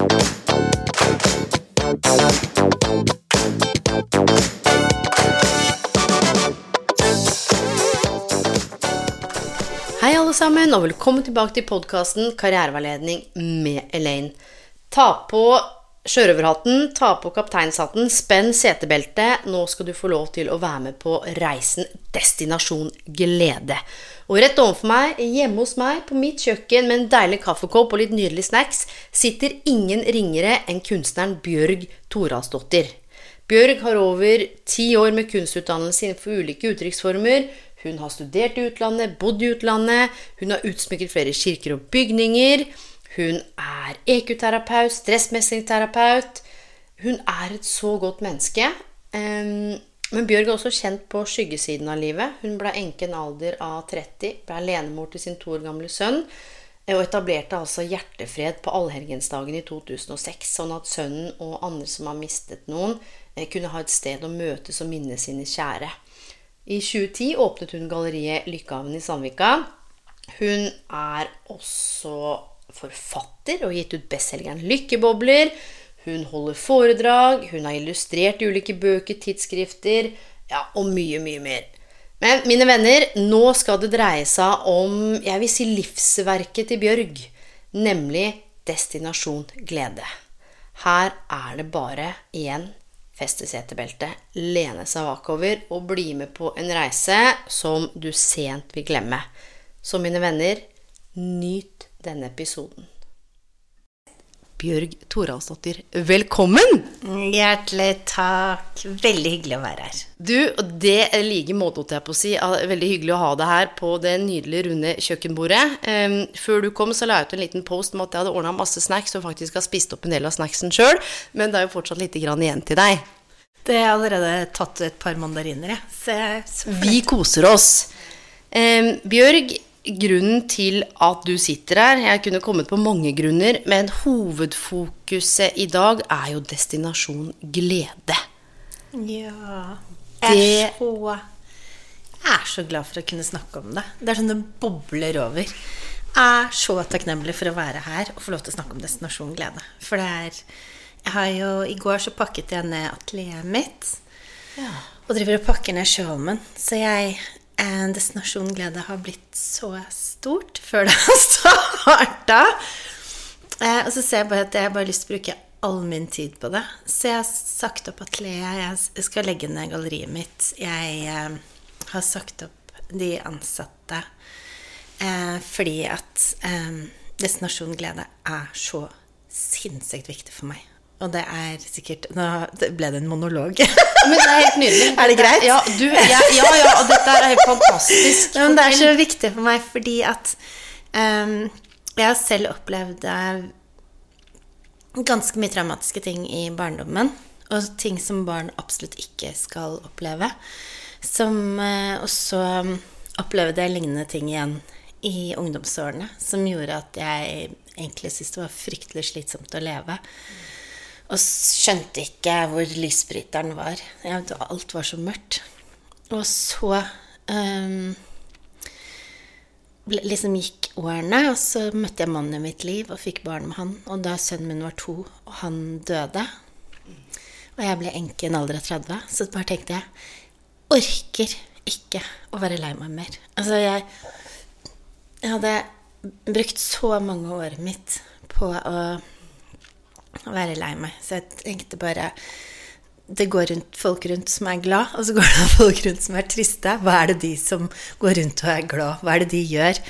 Hei, alle sammen, og velkommen tilbake til podkasten Karriereveiledning med Elaine. Ta på sjørøverhatten, ta på kapteinshatten, spenn setebeltet. Nå skal du få lov til å være med på reisen Destinasjon glede. Og rett overfor meg, hjemme hos meg, på mitt kjøkken med en deilig kaffekopp og litt nydelig snacks, sitter ingen ringere enn kunstneren Bjørg Toralsdottir. Bjørg har over ti år med kunstutdannelse innenfor ulike uttrykksformer. Hun har studert i utlandet, bodd i utlandet, hun har utsmykket flere kirker og bygninger. Hun er EQ-terapeut, stressmestringsterapeut. Hun er et så godt menneske. Men Bjørg er også kjent på skyggesiden av livet. Hun ble enke en alder av 30, ble alenemor til sin to år gamle sønn, eh, og etablerte altså hjertefred på allhelgensdagen i 2006, sånn at sønnen og andre som har mistet noen, eh, kunne ha et sted å møtes og minne sine kjære. I 2010 åpnet hun galleriet Lykkehaven i Sandvika. Hun er også forfatter og gitt ut bestselgeren Lykkebobler. Hun holder foredrag, hun har illustrert ulike bøker, tidsskrifter, ja, og mye, mye mer. Men mine venner, nå skal det dreie seg om, jeg vil si livsverket til Bjørg, nemlig Destinasjon glede. Her er det bare igjen feste setebeltet, lene seg bakover og bli med på en reise som du sent vil glemme. Så mine venner, nyt denne episoden. Bjørg Toralsdottir, velkommen! Hjertelig takk. Veldig hyggelig å være her. Du, og det er like måte, holdt jeg på å si. Veldig hyggelig å ha deg her på det nydelige, runde kjøkkenbordet. Um, før du kom, så la jeg ut en liten post om at jeg hadde ordna masse snacks, og faktisk har spist opp en del av snacksen sjøl, men det er jo fortsatt litt grann igjen til deg. Det har allerede tatt et par mandariner, jeg. Så Vi koser oss. Um, Bjørg, grunnen til at du sitter her Jeg kunne kommet på mange grunner, men hovedfokuset i dag er jo destinasjon glede. Ja. Jeg er så Jeg er så glad for å kunne snakke om det. Det er sånn det bobler over. Jeg er så takknemlig for å være her og få lov til å snakke om destinasjon glede. For det er Jeg har jo I går så pakket jeg ned atelieret mitt. Og driver og pakker ned sjølven. Så jeg Destinasjon glede har blitt så stort før det har starta. Eh, og så ser jeg bare at jeg har lyst til å bruke all min tid på det. Så jeg har sagt opp atelieret, jeg skal legge ned galleriet mitt. Jeg eh, har sagt opp de ansatte eh, fordi at eh, Destinasjon glede er så sinnssykt viktig for meg. Og det er sikkert Nå ble det en monolog. Men det er helt nydelig. Er det greit? Ja, du, ja, ja, ja, og dette er helt fantastisk. Men det er så viktig for meg fordi at um, jeg har selv opplevd eh, ganske mye traumatiske ting i barndommen. Og ting som barn absolutt ikke skal oppleve. Som, eh, og så opplevde jeg lignende ting igjen i ungdomsårene. Som gjorde at jeg egentlig syntes det var fryktelig slitsomt å leve. Og skjønte ikke hvor lysbryteren var. Alt var så mørkt. Og så um, liksom gikk årene, og så møtte jeg mannen i mitt liv og fikk barn med han. Og da sønnen min var to, og han døde, og jeg ble enke i en alder av 30, så bare tenkte jeg orker ikke å være lei meg mer. Altså, jeg, jeg hadde brukt så mange året mitt på å være lei meg, så jeg tenkte bare det går rundt folk rundt som er glad, og så går det folk rundt som er triste. Hva er det de som går rundt og er glad? Hva er det de gjør?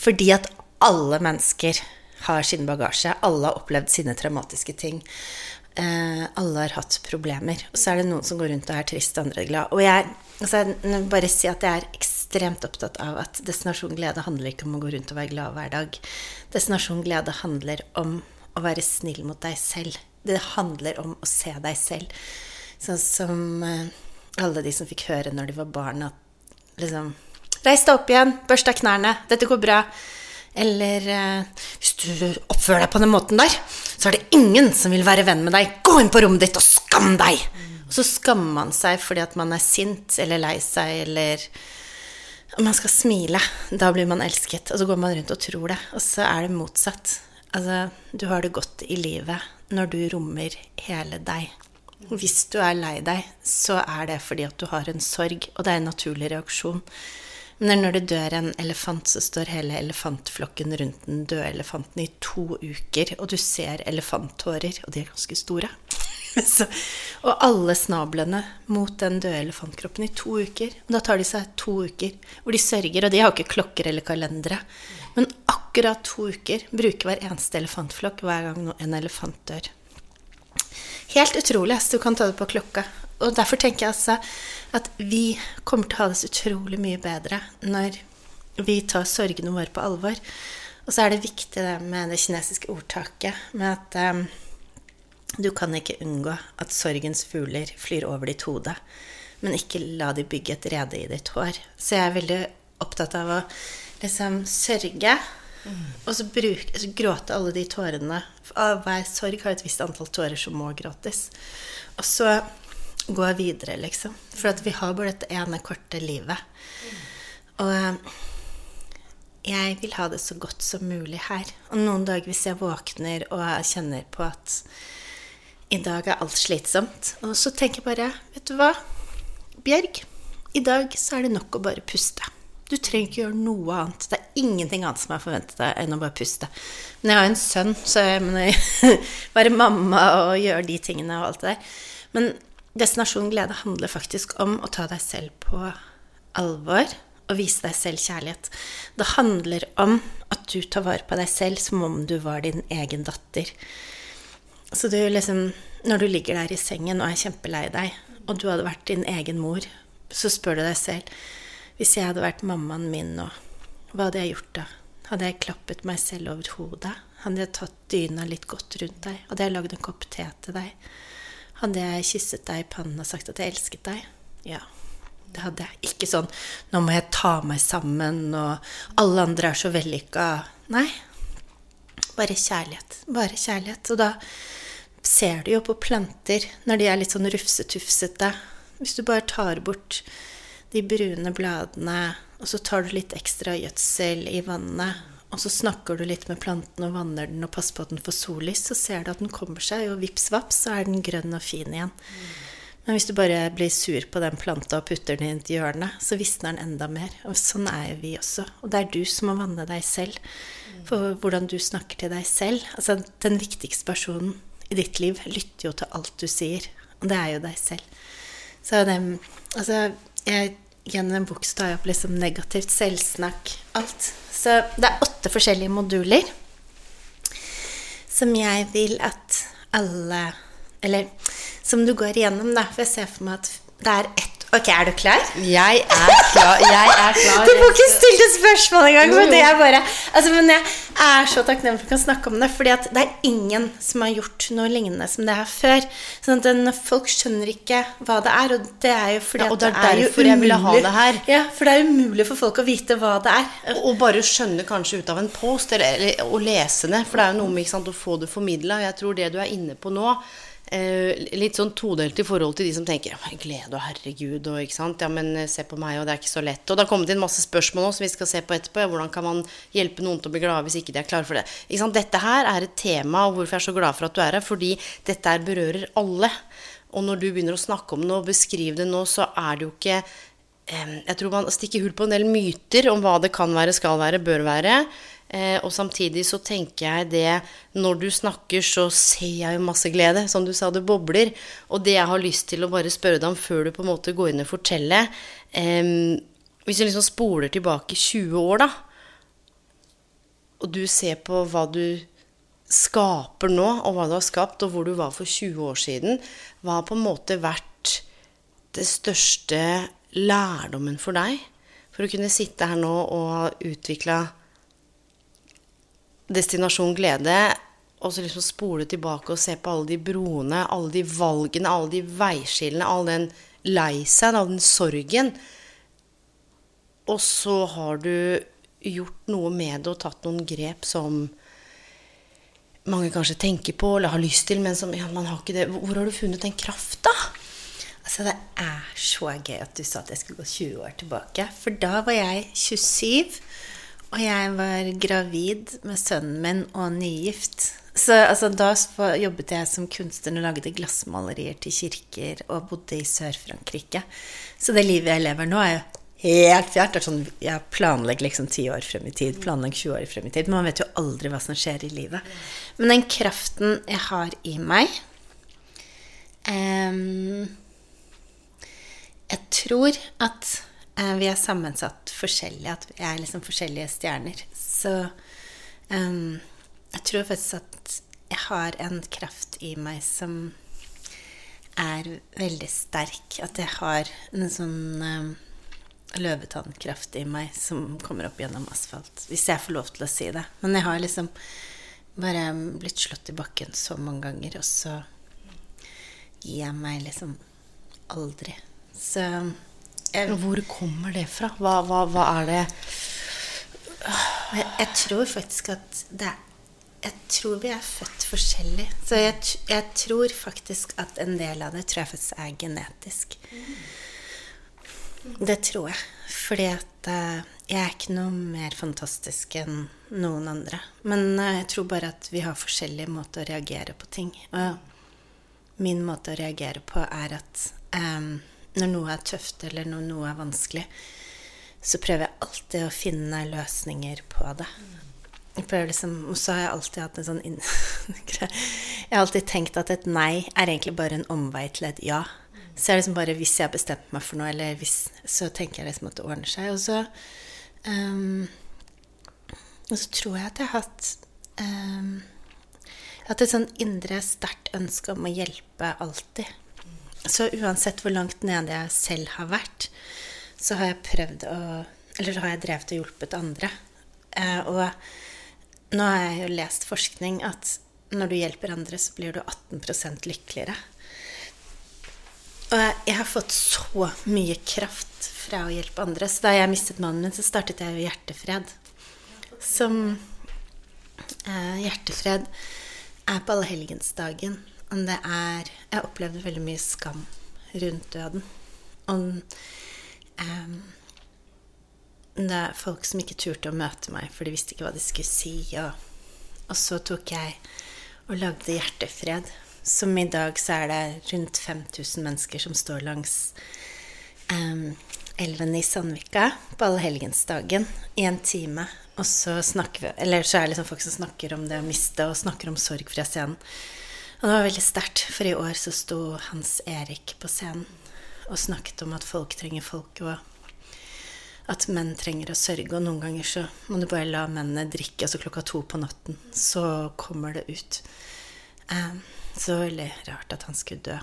Fordi at alle mennesker har sin bagasje. Alle har opplevd sine traumatiske ting. Eh, alle har hatt problemer. Og så er det noen som går rundt og er trist, andre er glad. Og jeg, altså, jeg bare si at jeg er ekstremt opptatt av at destinasjon glede handler ikke om å gå rundt og være glad hver dag. Destinasjon glede handler om å være snill mot deg selv. Det handler om å se deg selv. Sånn som eh, alle de som fikk høre når de var barn, at liksom Reis deg opp igjen, børst av knærne, dette går bra. Eller eh, hvis du oppfører deg på den måten der, så er det ingen som vil være venn med deg. Gå inn på rommet ditt og skam deg! Og så skammer man seg fordi at man er sint eller lei seg eller Man skal smile. Da blir man elsket. Og så går man rundt og tror det. Og så er det motsatt. Altså, du har det godt i livet når du rommer hele deg. Hvis du er lei deg, så er det fordi at du har en sorg, og det er en naturlig reaksjon. Men når det dør en elefant, så står hele elefantflokken rundt den døde elefanten i to uker, og du ser elefanttårer, og de er ganske store. Så, og alle snablene mot den døde elefantkroppen i to uker. Og da tar de seg to uker hvor de sørger, og de har ikke klokker eller kalendere. Akkurat to uker bruker hver eneste elefantflokk hver gang en elefant dør. Helt utrolig. Du kan ta det på klokka. Og derfor tenker jeg altså at vi kommer til å ha det så utrolig mye bedre når vi tar sorgene våre på alvor. Og så er det viktig det med det kinesiske ordtaket med at um, du kan ikke unngå at sorgens fugler flyr over ditt hode, men ikke la de bygge et rede i ditt hår. Så jeg er veldig opptatt av å liksom sørge, mm. og så, bruk, så gråte alle de tårene. Hver sorg har et visst antall tårer som må gråtes. Og så gå videre, liksom. For vi har bare dette ene korte livet. Og eh, jeg vil ha det så godt som mulig her. Og noen dager hvis jeg våkner og kjenner på at i dag er alt slitsomt, og så tenker jeg bare Vet du hva, Bjørg, i dag så er det nok å bare puste. Du trenger ikke gjøre noe annet. Det er ingenting annet som er forventet deg enn å bare puste. Men jeg har en sønn, så jeg må være mamma og gjøre de tingene og alt det der. Men Destinasjon glede handler faktisk om å ta deg selv på alvor og vise deg selv kjærlighet. Det handler om at du tar vare på deg selv som om du var din egen datter. Så du liksom Når du ligger der i sengen og er kjempelei deg, og du hadde vært din egen mor, så spør du deg selv Hvis jeg hadde vært mammaen min nå, hva hadde jeg gjort da? Hadde jeg klappet meg selv over hodet? Hadde jeg tatt dyna litt godt rundt deg? Hadde jeg lagd en kopp te til deg? Hadde jeg kysset deg i pannen og sagt at jeg elsket deg? Ja. Det hadde jeg. Ikke sånn 'nå må jeg ta meg sammen', og 'alle andre er så vellykka'. Nei. Bare kjærlighet. Bare kjærlighet. Og da ser du jo på planter når de er litt sånn rufsetufsete. Hvis du bare tar bort de brune bladene, og så tar du litt ekstra gjødsel i vannet, og så snakker du litt med planten og vanner den og passer på at den får sollys, så ser du at den kommer seg, og vips vaps, så er den grønn og fin igjen. Men hvis du bare blir sur på den planta og putter den i et hjørne, så visner den enda mer. Og sånn er jo vi også. Og det er du som må vanne deg selv. For hvordan du snakker til deg selv Altså, den viktigste personen i ditt liv lytter jo til alt du sier. Og det er jo deg selv. Så det Altså, jeg gjennom en bok så tar jeg opp liksom negativt selvsnakk, alt. Så det er åtte forskjellige moduler som jeg vil at alle Eller som du går igjennom, da. For jeg ser for meg at det er ett Ok, er du klar? Jeg er klar. Jeg er klar. Du får ikke stilt et spørsmål engang! Men, det er bare, altså, men jeg er så takknemlig for at vi kan snakke om det. fordi det er ingen som har gjort noe lignende som det her før. Sånn at Folk skjønner ikke hva det er, og det er jo fordi ja, det er, det er det her. Ja, For det er umulig for folk å vite hva det er. Og, og bare skjønne kanskje ut av en post, eller, eller å lese det. For det er jo noe med sant, å få det formidla. Jeg tror det du er inne på nå litt sånn todelt i forhold til de som tenker glede og herregud og ikke sant. Ja, men eh, se på meg, og det er ikke så lett. Og det har kommet inn masse spørsmål også, som vi skal se på etterpå. Ja, hvordan kan man hjelpe noen til å bli glade hvis ikke de er klare for det? Ikke sant? Dette her er et tema, og hvorfor jeg er så glad for at du er her. Fordi dette her berører alle. Og når du begynner å snakke om det og beskrive det nå, så er det jo ikke eh, Jeg tror man stikker hull på en del myter om hva det kan være, skal være, bør være. Eh, og samtidig så tenker jeg det Når du snakker, så ser jeg jo masse glede. Som du sa, det bobler. Og det jeg har lyst til å bare spørre deg om før du på en måte går inn og forteller Hvis du liksom spoler tilbake 20 år, da, og du ser på hva du skaper nå, og hva du har skapt, og hvor du var for 20 år siden, hva har på en måte vært det største lærdommen for deg? for å kunne sitte her nå og utvikle destinasjon glede, og så liksom spole tilbake og se på alle de broene, alle de valgene, alle de veiskillene, all den lei seg, all den sorgen. Og så har du gjort noe med det og tatt noen grep som mange kanskje tenker på eller har lyst til, men som ja, man har ikke det. Hvor har du funnet den krafta? Altså, det er så gøy at du sa at jeg skulle gå 20 år tilbake. For da var jeg 27, og jeg var gravid med sønnen min og nygift. Så altså, da jobbet jeg som kunstner og lagde glassmalerier til kirker og bodde i Sør-Frankrike. Så det livet jeg lever nå, er jo helt fjernt. Er sånn, jeg planlegger liksom ti år frem i tid, planlegger 20 år frem i tid. Men man vet jo aldri hva som skjer i livet. Men den kraften jeg har i meg em, Jeg tror at eh, vi er sammensatt forskjellig, at vi er liksom forskjellige stjerner. Så um, jeg tror faktisk at jeg har en kraft i meg som er veldig sterk. At jeg har en sånn um, løvetannkraft i meg som kommer opp gjennom asfalt. Hvis jeg får lov til å si det. Men jeg har liksom bare blitt slått i bakken så mange ganger, og så gir jeg meg liksom aldri. Så jeg, Hvor kommer det fra? Hva, hva, hva er det jeg, jeg tror faktisk at det er Jeg tror vi er født forskjellig. Så jeg, jeg tror faktisk at en del av det tror jeg faktisk er genetisk. Det tror jeg. Fordi at eh, jeg er ikke noe mer fantastisk enn noen andre. Men eh, jeg tror bare at vi har forskjellige måter å reagere på ting. Og min måte å reagere på er at eh, når noe er tøft, eller når noe er vanskelig, så prøver jeg alltid å finne løsninger på det. Liksom, så har jeg alltid hatt en sånn inn... Jeg har alltid tenkt at et nei er egentlig bare en omvei til et ja. Så jeg liksom bare hvis jeg har bestemt meg for noe, eller hvis, så tenker jeg liksom at det ordner seg. Og så, um, og så tror jeg at jeg har hatt um, Jeg har hatt et sånn indre sterkt ønske om å hjelpe alltid. Så uansett hvor langt nede jeg selv har vært, så har jeg prøvd å Eller så har jeg drevet og hjulpet andre. Eh, og nå har jeg jo lest forskning at når du hjelper andre, så blir du 18% lykkeligere. Og jeg, har fått så mye kraft fra å hjelpe andre. Så da jeg mistet mannen min, så startet jeg jo Hjertefred. Som eh, Hjertefred er på allehelgensdagen. Og det er Jeg opplevde veldig mye skam rundt døden. Og um, det er folk som ikke turte å møte meg, for de visste ikke hva de skulle si. Og, og så tok jeg og lagde Hjertefred. Som i dag så er det rundt 5000 mennesker som står langs um, elven i Sandvika på allhelgensdagen i en time. Og så snakker vi Eller så er det liksom folk som snakker om det å miste, og snakker om sorg fra scenen. Og det var veldig sterkt, for i år så sto Hans Erik på scenen og snakket om at folk trenger folk, og at menn trenger å sørge. Og noen ganger så må du bare la mennene drikke, og så klokka to på natten så kommer det ut. Um, så veldig rart at han skulle dø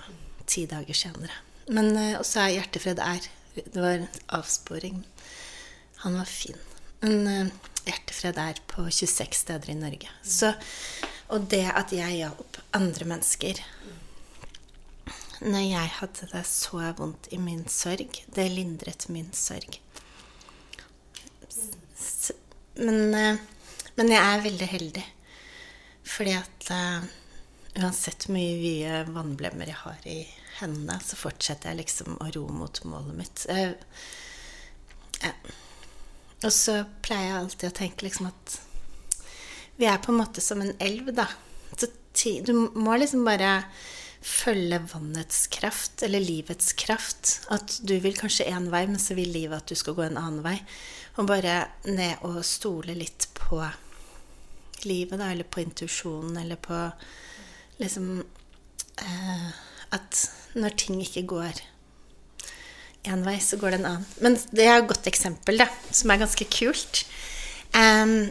ti dager senere. Men uh, også er Hjertefred er Det var en avsporing. Han var fin. Men uh, Hjertefred er på 26 steder i Norge. Så, og det at jeg hjalp andre mennesker når jeg hadde det så vondt i min sorg, det lindret min sorg. Men, eh, men jeg er veldig heldig. Fordi at eh, uansett hvor mye vannblemmer jeg har i hendene, så fortsetter jeg liksom å ro mot målet mitt. Uh, ja. Og så pleier jeg alltid å tenke liksom at vi er på en måte som en elv, da. Så du må liksom bare følge vannets kraft, eller livets kraft. At du vil kanskje én vei, men så vil livet at du skal gå en annen vei. Og bare ned og stole litt på livet, da, eller på intuisjonen, eller på liksom eh, At når ting ikke går én vei, så går det en annen. Men det er et godt eksempel, da, som er ganske kult. Em,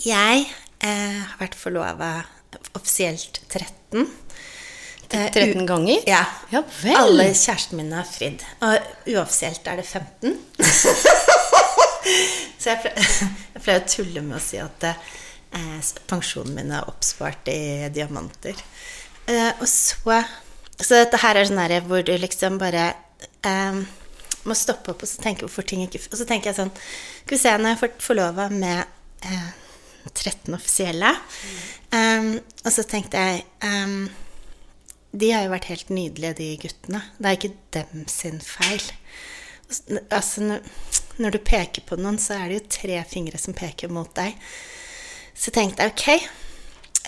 jeg eh, har vært forlova offisielt 13. Eh, 13 ganger? Ja. Ja. Alle kjærestene mine har fridd. Og uoffisielt er det 15. Så jeg pleier, jeg pleier å tulle med å si at eh, pensjonen min er oppspart i diamanter. Eh, og så Så dette her er sånn her hvor du liksom bare eh, må stoppe opp og så tenke hvorfor ting ikke Og så tenker jeg sånn Skal vi se, når jeg får forlova med eh, 13 offisielle Um, Og så tenkte jeg um, De har jo vært helt nydelige, de guttene. Det er ikke dem sin feil. Altså, når, du peker på noen, så er det jo tre fingre som peker mot deg. Så tenkte jeg ok,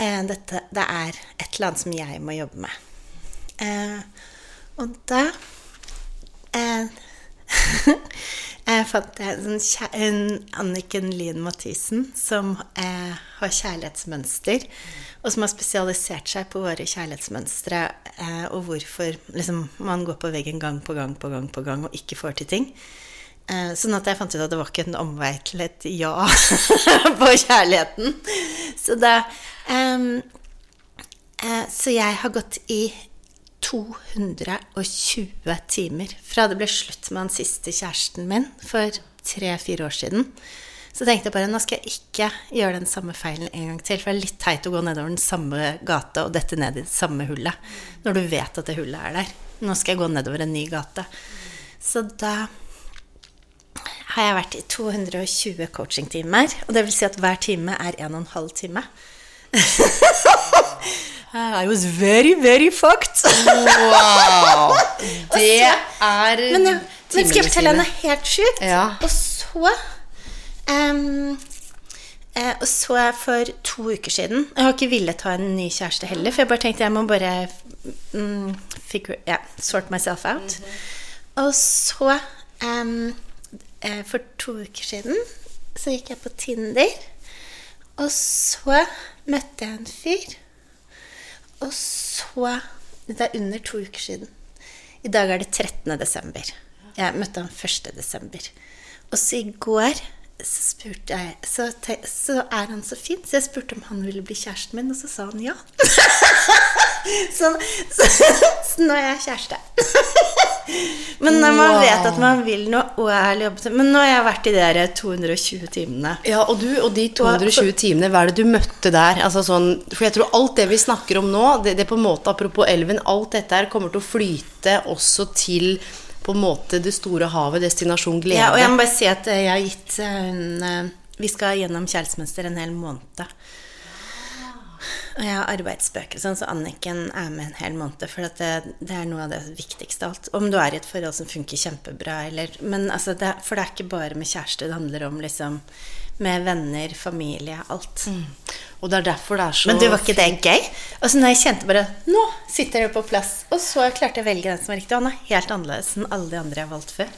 eh, dette, det er et eller annet som jeg må jobbe med. Eh, og da eh, jeg fant en, en Anniken Lien Mathisen som eh, har kjærlighetsmønster, og som har spesialisert seg på våre kjærlighetsmønstre, eh, og hvorfor liksom, man går på veggen gang på gang på gang på gang og ikke får til ting. Eh, sånn at jeg fant ut at det var ikke en omvei til et ja på kjærligheten. Så da ehm, eh, Så jeg har gått i 220 timer fra det ble slutt med den siste kjæresten min for tre-fire år siden. Så tenkte jeg bare nå skal jeg ikke gjøre den samme feilen en gang til. For det er litt teit å gå nedover den samme gata og dette ned i det samme hullet. Når du vet at det hullet er der. Nå skal jeg gå nedover en ny gate. Så da har jeg vært i 220 coachingtimer. Og det vil si at hver time er en og en halv time. I was very, very fucked. Wow! Det er Men, ja, men skal jeg fortelle henne helt sjukt? Ja. Og så eh, Og så for to uker siden Jeg har ikke villet ha en ny kjæreste heller, for jeg bare tenkte jeg må bare mm, figure, yeah, sort myself out. Og så eh, For to uker siden så gikk jeg på Tinder, og så møtte jeg en fyr. Og så Det er under to uker siden. I dag er det 13. desember. Jeg møtte han 1. desember. Og så i går så spurte jeg så, så er han så fin, så jeg spurte om han ville bli kjæresten min, og så sa han ja. så, så, så nå er jeg kjæreste. Men når man vet at man vil noe og er jobbet Men nå har jeg vært i de der 220 timene. Ja, og du, og de 220 timene, hva er det du møtte der? Altså sånn, for jeg tror alt det vi snakker om nå, det, det på en måte, apropos elven, alt dette her kommer til å flyte også til på en måte det store havet, destinasjon glede. Ja, og jeg må bare si at eh, jeg har gitt eh, hun eh, Vi skal gjennom kjærlighetsmønster en hel måned. Og jeg har arbeidsbøker, sånn, så Anniken er med en hel måned. For at det, det er noe av det viktigste av alt. Om du er i et forhold som funker kjempebra, eller Men altså, det, For det er ikke bare med kjæreste, det handler om liksom med venner, familie, alt. Og det er derfor det er så Men du, var ikke det gøy? Og så når jeg kjente bare Nå sitter det på plass. Og så klarte jeg å velge den som var riktig. Og han er helt annerledes enn alle de andre jeg har valgt før.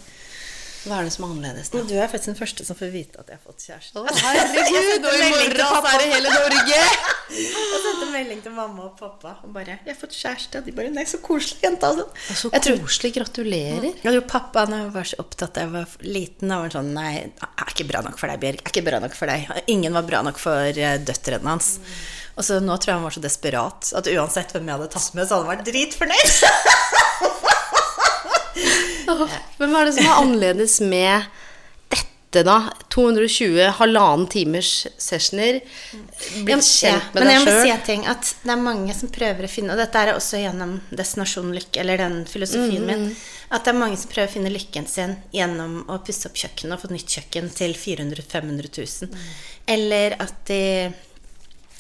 Hva er det som er annerledes? Da? Men du er faktisk den første som får vite at jeg har fått kjæreste. Herregud, og i morgen så er det hele Norge! Jeg sendte melding til mamma og pappa og bare 'Jeg har fått kjæreste.' Og de bare 'Nei, så koselig, jenta'. sånn. Så Jeg tror- koselig. Gratulerer. Jeg tror pappa han var så opptatt da jeg var liten, Han var sånn 'Nei, jeg er ikke bra nok for deg, Bjørg. Jeg er ikke bra nok for deg.' Ingen var bra nok for eh, døtrene hans. Og så nå tror jeg han var så desperat at uansett hvem jeg hadde tatt med, så hadde han vært dritfornøyd. Men hva er det som er annerledes med dette, da? 220 halvannen timers sessioner. Blitt kjent med Men jeg må si en ting, at det er mange som prøver å finne Og dette er også gjennom Destinasjon Lykke, eller den filosofien Mm, min. At det er mange som prøver å finne lykken sin gjennom å pusse opp kjøkkenet og få nytt kjøkken til 400 000-500 000. Mm. Eller at de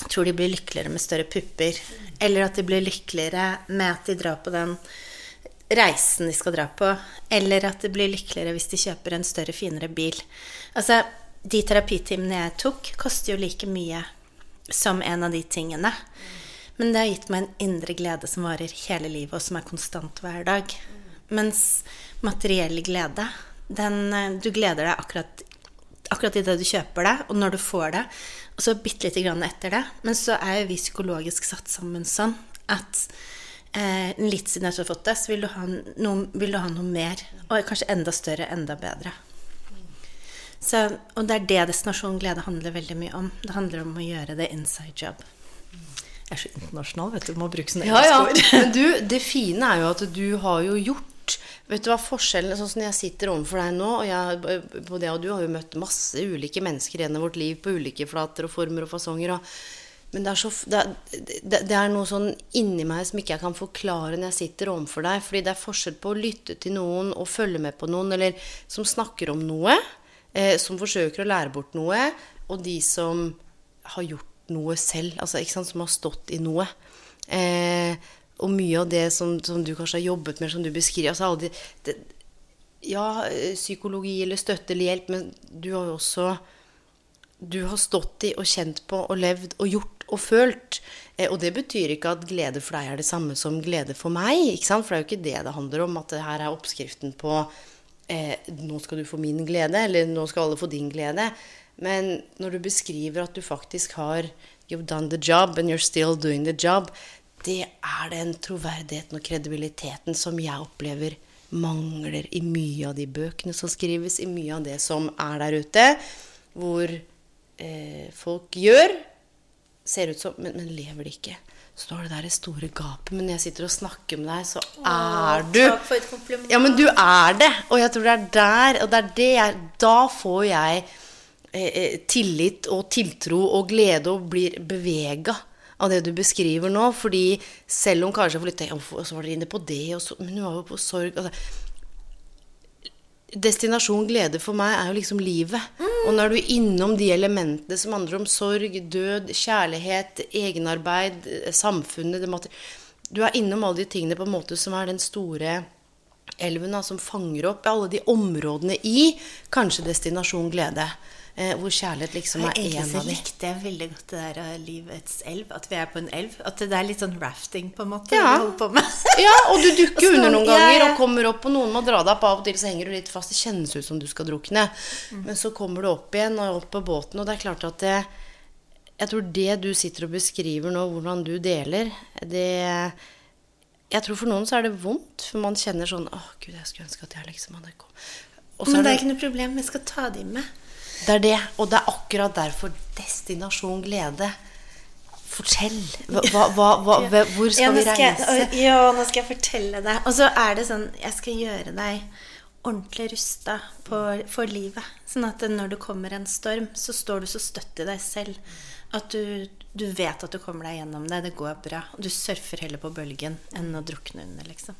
tror de blir lykkeligere med større pupper. Eller at de blir lykkeligere med at de drar på den reisen de skal dra på, eller at det blir lykkeligere hvis de kjøper en større, finere bil. Altså, de terapitimene jeg tok, koster jo like mye som en av de tingene. Men det har gitt meg en indre glede som varer hele livet, og som er konstant hver dag. Mens materiell glede, den eh, Du gleder deg akkurat akkurat i det du kjøper det, og når du får det, og så bitte lite grann etter det. Men så er jo vi psykologisk satt sammen sånn at eh, litt siden jeg har fått det, så vil du, ha noe, vil du ha noe mer. Og kanskje enda større, enda bedre. Så, og det er det destinasjon glede handler veldig mye om. Det handler om å gjøre det inside job. Jeg er så internasjonal, vet du. Må bruke sånne Ja, ja. engelske. Men du, det fine er jo at du har jo gjort Vet du hva forskjellen Sånn som jeg sitter overfor deg nå, og jeg, både jeg og du har jo møtt masse ulike mennesker gjennom vårt liv på ulike flater og former og fasonger. Og, men det er, så, det, det, det er noe sånn inni meg som ikke jeg kan forklare når jeg sitter overfor deg. Fordi det er forskjell på å lytte til noen og følge med på noen, eller som snakker om noe, eh, som forsøker å lære bort noe, og de som har gjort noe selv. Altså, ikke sant, som har stått i noe. Eh, og mye av det som, som du kanskje har jobbet med, som du beskriver altså aldri, det, Ja, psykologi eller støtte eller hjelp, men du har jo også Du har stått i og kjent på og levd og gjort og følt. Eh, og det betyr ikke at glede for deg er det samme som glede for meg. ikke sant? For det er jo ikke det det handler om, at det her er oppskriften på eh, nå skal du få min glede, eller nå skal alle få din glede. Men når du beskriver at du faktisk har You've done the job, and you're still doing the job. Det er den troverdigheten og kredibiliteten som jeg opplever mangler i mye av de bøkene som skrives, i mye av det som er der ute. Hvor eh, folk gjør, ser ut som, men, men lever det ikke. Er det der det store gapet. Men når jeg sitter og snakker med deg, så er du takk for et kompliment. Ja, men du er det. Og jeg tror det er der, og det er det jeg Da får jeg eh, eh, tillit og tiltro og glede og blir bevega av det du beskriver nå. Fordi selv om kanskje jeg får litt tenke, «Hvorfor- Og så var dere inne på det, så, men hun var jo på sorg altså, Destinasjon glede for meg er jo liksom livet. Og når du er innom de elementene som handler om sorg, død, kjærlighet, egenarbeid, samfunnet måtte, Du er innom alle de tingene på en måte som er den store elven da, som fanger opp alle de områdene i kanskje destinasjon glede. Eh, hvor kjærlighet liksom er en av de. likte jeg veldig godt det der av livets elv. At vi er på en elv. At det er litt sånn rafting, på en måte. Ja. på med. Ja, og du dukker under noen ganger og kommer opp, og noen må dra deg opp av og til, så henger du litt fast. Det kjennes ut som du skal drukne. Men så kommer du opp igjen og opp på båten, og det er klart at det Jeg tror det du sitter og beskriver nå, hvordan du deler, det Jeg tror for noen så er det vondt, for man kjenner sånn Å, gud, jeg skulle ønske at jeg liksom hadde kommet Men det er ikke noe problem. Jeg skal ta dem med. Det er det. Og det er akkurat derfor destinasjon glede. Fortell. Hva, hva, hva, hvor skal Ja, vi skal jeg- reise? Ja, nå skal jeg fortelle deg. Og så er det sånn Jeg skal gjøre deg ordentlig rusta for livet. Sånn at når det kommer en storm, så står du så støtt i deg selv at du, du vet at du kommer deg gjennom det. Det går bra. Du surfer heller på bølgen enn å drukne under, liksom.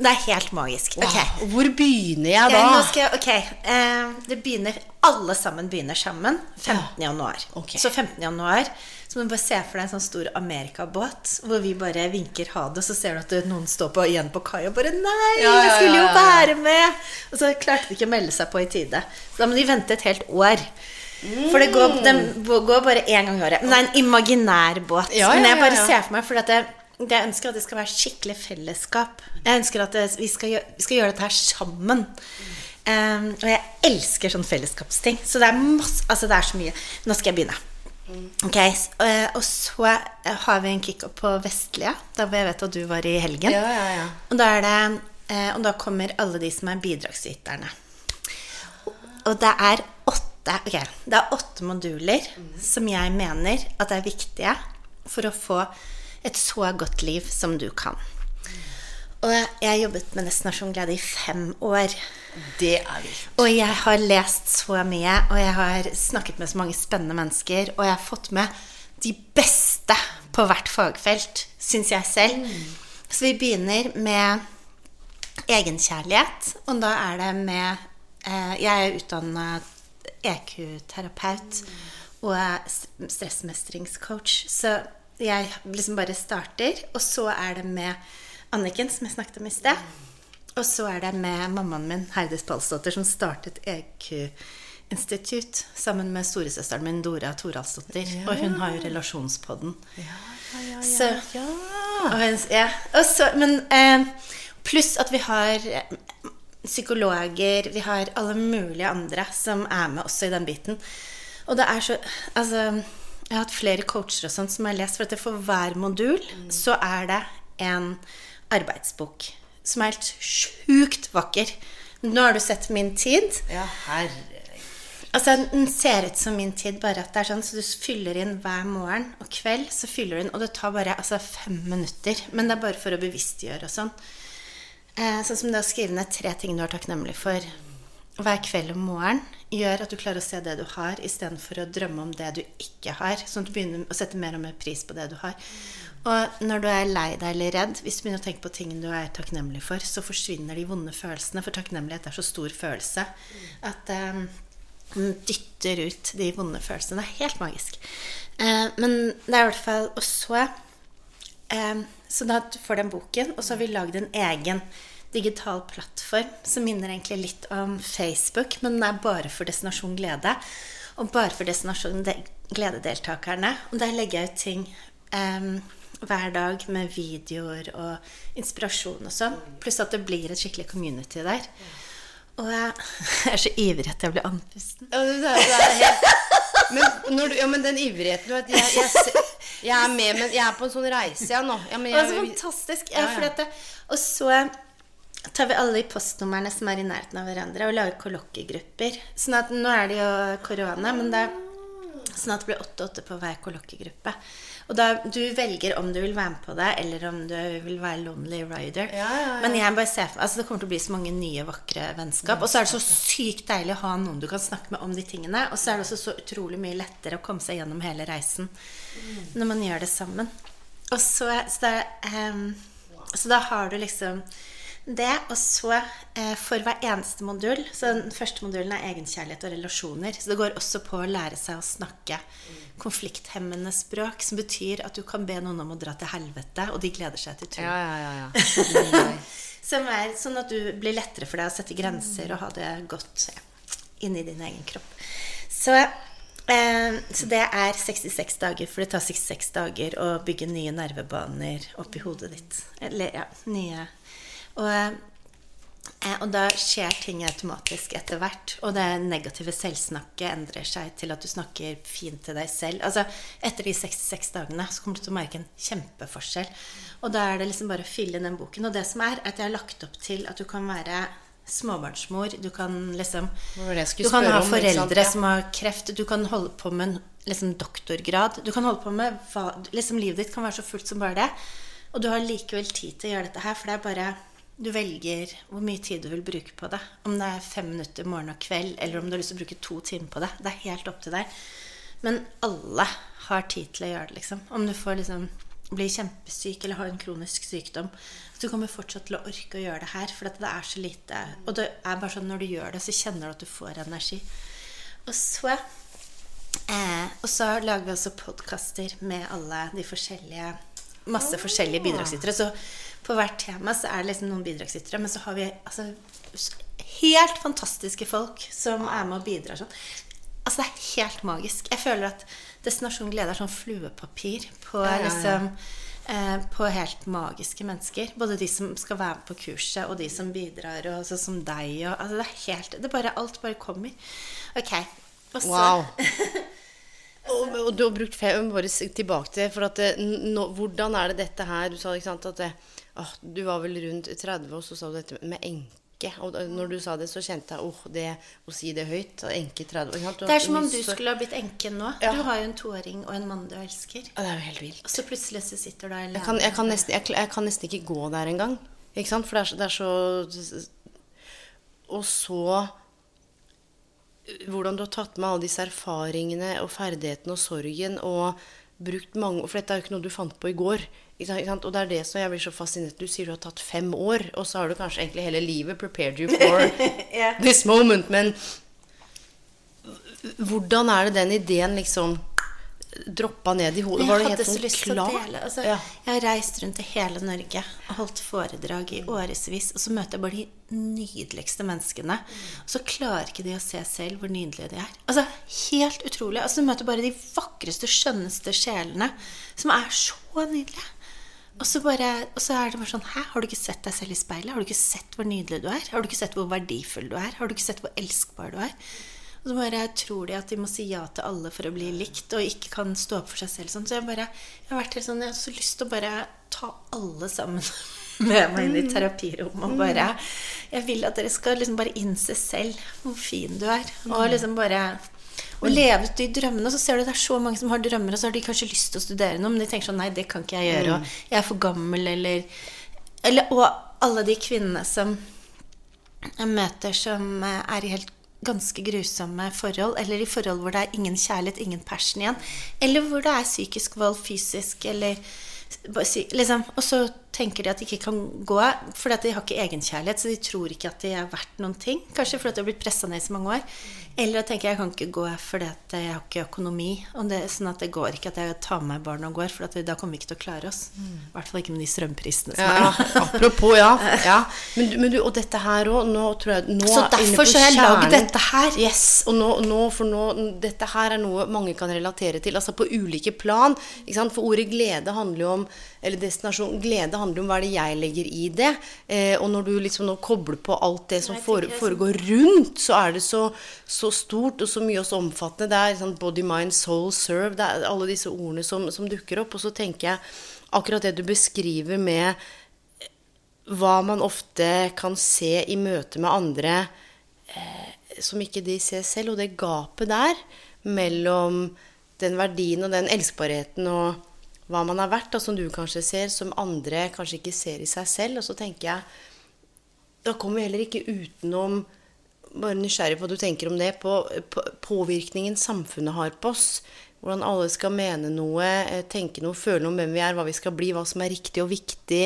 Det er helt magisk. Wow. Okay. Hvor begynner jeg da? skal jeg, ok, eh, det begynner Alle sammen begynner sammen 15. januar. Okay. Så 15. januar så må du bare se for deg en sånn stor amerikabåt hvor vi bare vinker ha det, og så ser du at noen står på, igjen på kai og bare Nei, Ja, jeg skulle jo være med! Og så klarte de ikke å melde seg på i tide. Så da må de vente et helt år. For det går, de går bare én gang i året. Men det er en imaginær båt. Ja, Men ja, jeg bare ser for meg, for at jeg, jeg ønsker at det skal være skikkelig fellesskap. Jeg ønsker at vi, skal gjøre, vi skal gjøre dette her sammen. Um, og jeg elsker sånn fellesskapsting. Så det er masse Altså, det er så mye. Nå skal jeg begynne. Ok, s- eh, Og så eh, har vi en kickoff på Vestlia, der hvor jeg vet at du var i helgen. Ja, ja, ja. Og da, det, eh, og da kommer alle de som er bidragsyterne. Og det er åtte, okay, det er åtte moduler som jeg mener at er viktige for å få et så godt liv som du kan. Og jeg har jobbet med Destinasjon Glede i fem år. Det er vi. Og jeg har lest så mye, og jeg har snakket med så mange spennende mennesker, og jeg har fått med de beste på hvert fagfelt, syns jeg selv. Så vi begynner med egenkjærlighet, og da er det med eh, Jeg er utdanna EQ-terapeut og er stressmestringscoach, så jeg liksom bare starter, og så er det med Anniken, som jeg snakket om i sted. Og så er det med mammaen min, Heidis Palsdottir, som startet EQ-institutt sammen med storesøsteren min, Dora Toralsdottir. Og hun har jo Relasjonspodden. Så, hun- ja, og så, men eh, pluss at vi har eh, psykologer, vi har alle mulige andre som er med også i den biten. Og det er så Altså, jeg har hatt flere coacher og sånt som har lest, for at for hver modul så er det en arbeidsbok som er helt sjukt vakker. Nå har du sett Min tid. Ja, herre Altså, Den ser ut som min tid, bare at det er sånn så du fyller inn hver morgen og kveld. så fyller du inn, Og det tar bare altså, fem minutter. Men det er bare for å bevisstgjøre og sånn. Eh, sånn som det å skrive ned tre ting du er takknemlig for hver kveld om morgenen, gjør at du klarer å se det du har, istedenfor å drømme om det du ikke har. Sånn at du begynner å sette mer og mer pris på det du har. Og når du er lei deg eller redd, hvis du begynner å tenke på ting du er takknemlig for, så forsvinner de vonde følelsene. For takknemlighet er så stor følelse at um, den dytter ut de vonde følelsene. Det er helt magisk. Uh, men det er i hvert fall også så eh, Så da får du den boken, og så har vi lagd en egen digital plattform som minner egentlig litt om Facebook, men den er bare for Destinasjon Glede. Og bare for Destinasjon Glede-deltakerne. Og der legger jeg ut ting um, hver dag med videoer og inspirasjon og sånn. Pluss at det blir et skikkelig community der. Og jeg er så ivrig at jeg blir andpusten. Ja, det er, det er helt, men, når du, ja, men den ivrigheten du vet, jeg, jeg, jeg er med, men jeg er på en sånn reise, jeg nå. Ja, men Det var så fantastisk. Ja, Ja, det, og så tar vi alle de postnumrene som er i nærheten av hverandre, og lager kollokkegrupper. Sånn at nå er det jo korona, men det er sånn at det blir åtte-åtte på hver kollokkegruppe. Og da du velger om du vil være med på det, eller om du vil være lonely rider. Ja, ja, ja. Men jeg bare ser for altså det kommer til å bli så mange nye, vakre vennskap. Og så er det så sykt deilig å ha noen du kan snakke med om de tingene. Og så er det også så utrolig mye lettere å komme seg gjennom hele reisen når man gjør det sammen. Og så, så, da, um, så da har du liksom det, og så eh, for hver eneste modul Så den første modulen er egenkjærlighet og relasjoner. Så det går også på å lære seg å snakke konflikthemmende språk, som betyr at du kan be noen om å dra til helvete, og de gleder seg til tur. ja, ja, ja, ja. Som er sånn at du blir lettere for deg å sette grenser og ha det godt inni din egen kropp. Så, eh, så det er 66 dager, for det tar 66 dager å bygge nye nervebaner oppi hodet ditt. Eller ja, nye Og, eh, og da skjer ting automatisk etter hvert. Og det negative selvsnakket endrer seg til at du snakker fint til deg selv. Altså, etter de 66 dagene så kommer du til å merke en kjempeforskjell. Og da er det liksom bare å fylle inn den boken. Og det som er, er at jeg har lagt opp til at du kan være småbarnsmor. Du kan liksom Du kan ha om, foreldre Ja. som har kreft. Du kan holde på med en liksom, doktorgrad. Du kan holde på med hva liksom, Livet ditt kan være så fullt som bare det. Og du har likevel tid til å gjøre dette her, for det er bare Du velger hvor mye tid du vil bruke på det. Om det er fem minutter morgen og kveld, eller om du har lyst til å bruke to timer på det. Det er helt opp til deg. Men alle har tid til å gjøre det, liksom. Om du får liksom bli kjempesyk eller har en kronisk sykdom. Så du kommer fortsatt til å orke å gjøre det her, for det er så lite Og det er bare sånn når du gjør det, så kjenner du at du får energi. Og så eh, Og så lager vi også podkaster med alle de forskjellige Masse forskjellige bidragsytere. Så på hvert tema så er det liksom noen bidragsytere, men så har vi altså helt fantastiske folk som er med og bidrar sånn. Altså, det er helt magisk. Jeg føler at Destinasjon Glede er sånn fluepapir på ja, ja. liksom eh, På helt magiske mennesker. Både de som skal være med på kurset, og de som bidrar, og sånn som deg. Og, altså, det er helt det bare, Alt bare kommer. Ok. Og så Wow. Og, og du har brukt fem år tilbake til For at det, n- nå, hvordan er det dette her Du sa ikke sant at det, åh, du var vel rundt 30, og så sa du dette med enke. Og når du sa det, så kjente jeg åh, det å si det høyt. Enke 30 år. sant? Det er som om du skulle ha blitt enke nå. Ja. Du har jo en toåring og en mann du elsker. Ja, Det er jo helt vilt. Og så plutselig så sitter du alene. Jeg kan, jeg, kan nesten, jeg, jeg kan nesten ikke gå der engang. Ikke sant? For det er, det er så Og så Hvordan du har tatt med alle disse erfaringene og ferdighetene og sorgen og brukt mange For dette er jo ikke noe du fant på i går. Og det er det som jeg blir så fascinert Du sier du har tatt fem år, og så har du kanskje egentlig hele livet prepared you for yeah. this moment. Men hvordan er det den ideen liksom droppa ned i hodet? Jeg hadde helt så sånn lyst til å klart? dele. Altså, Ja. Jeg har reist rundt i hele Norge og holdt foredrag i årevis. Og så møter jeg bare de nydeligste menneskene. Og så klarer ikke de å se selv hvor nydelige de er. Altså, Helt utrolig. Altså, Du møter bare de vakreste, skjønneste sjelene som er så nydelige. Og så, bare, og så er det bare sånn Hæ, har du ikke sett deg selv i speilet? Har du ikke sett hvor nydelig du er? Har du ikke sett hvor verdifull du er? Har du ikke sett hvor elskbar du er? Og så bare tror de at de må si ja til alle for å bli likt, og ikke kan stå opp for seg selv. Sånn. Så jeg, bare, jeg har vært helt sånn, jeg har så lyst til å bare ta alle sammen med meg inn i terapirommet. Og bare Jeg vil at dere skal liksom bare innse selv hvor fin du er. Og liksom bare og leve ut de drømmene. Og så ser du det er så mange som har drømmer, og så har de kanskje lyst til å studere noe, men de tenker sånn Nei, det kan ikke jeg gjøre. Og jeg er for gammel, eller, eller Og alle de kvinnene som jeg møter som er i helt ganske grusomme forhold, eller i forhold hvor det er ingen kjærlighet, ingen passion igjen, eller hvor det er psykisk vold, fysisk eller liksom, Og så tenker de at de ikke kan gå fordi at de har ikke egenkjærlighet, så de tror ikke at de er verdt noen ting. Kanskje fordi de har blitt pressa ned i så mange år. Eller at tenker jeg kan ikke gå fordi at jeg har ikke økonomi. Og det, sånn at det går ikke at jeg tar med meg barn og går, for at da kommer vi ikke til å klare oss. I hvert fall ikke med de strømprisene som Ja, er apropos, ja. ja. Men, men du, og dette her òg, nå tror jeg nå Så er derfor så har jeg laget dette her. Yes, og nå, nå, for nå, dette her er noe mange kan relatere til, altså på ulike plan. For ordet glede handler jo om eller destinasjon, glede handler om hva er det jeg legger i det. Eh, og når du liksom nå kobler på alt det som fore, foregår rundt, så er det så, så stort og så mye også omfattende. Det er sånn body, mind, soul, serve. Det er alle disse ordene som, som dukker opp. Og så tenker jeg akkurat det du beskriver med hva man ofte kan se i møte med andre eh, som ikke de ser selv, og det gapet der mellom den verdien og den elskbarheten og hva man er verdt, og som du kanskje ser, som andre kanskje ikke ser i seg selv. Og så tenker jeg Da kommer vi heller ikke utenom bare nysgjerrig på hva du tenker om det, på, på påvirkningen samfunnet har på oss. Hvordan alle skal mene noe, eh, tenke noe, føle noe om hvem vi er, hva vi skal bli, hva som er riktig og viktig.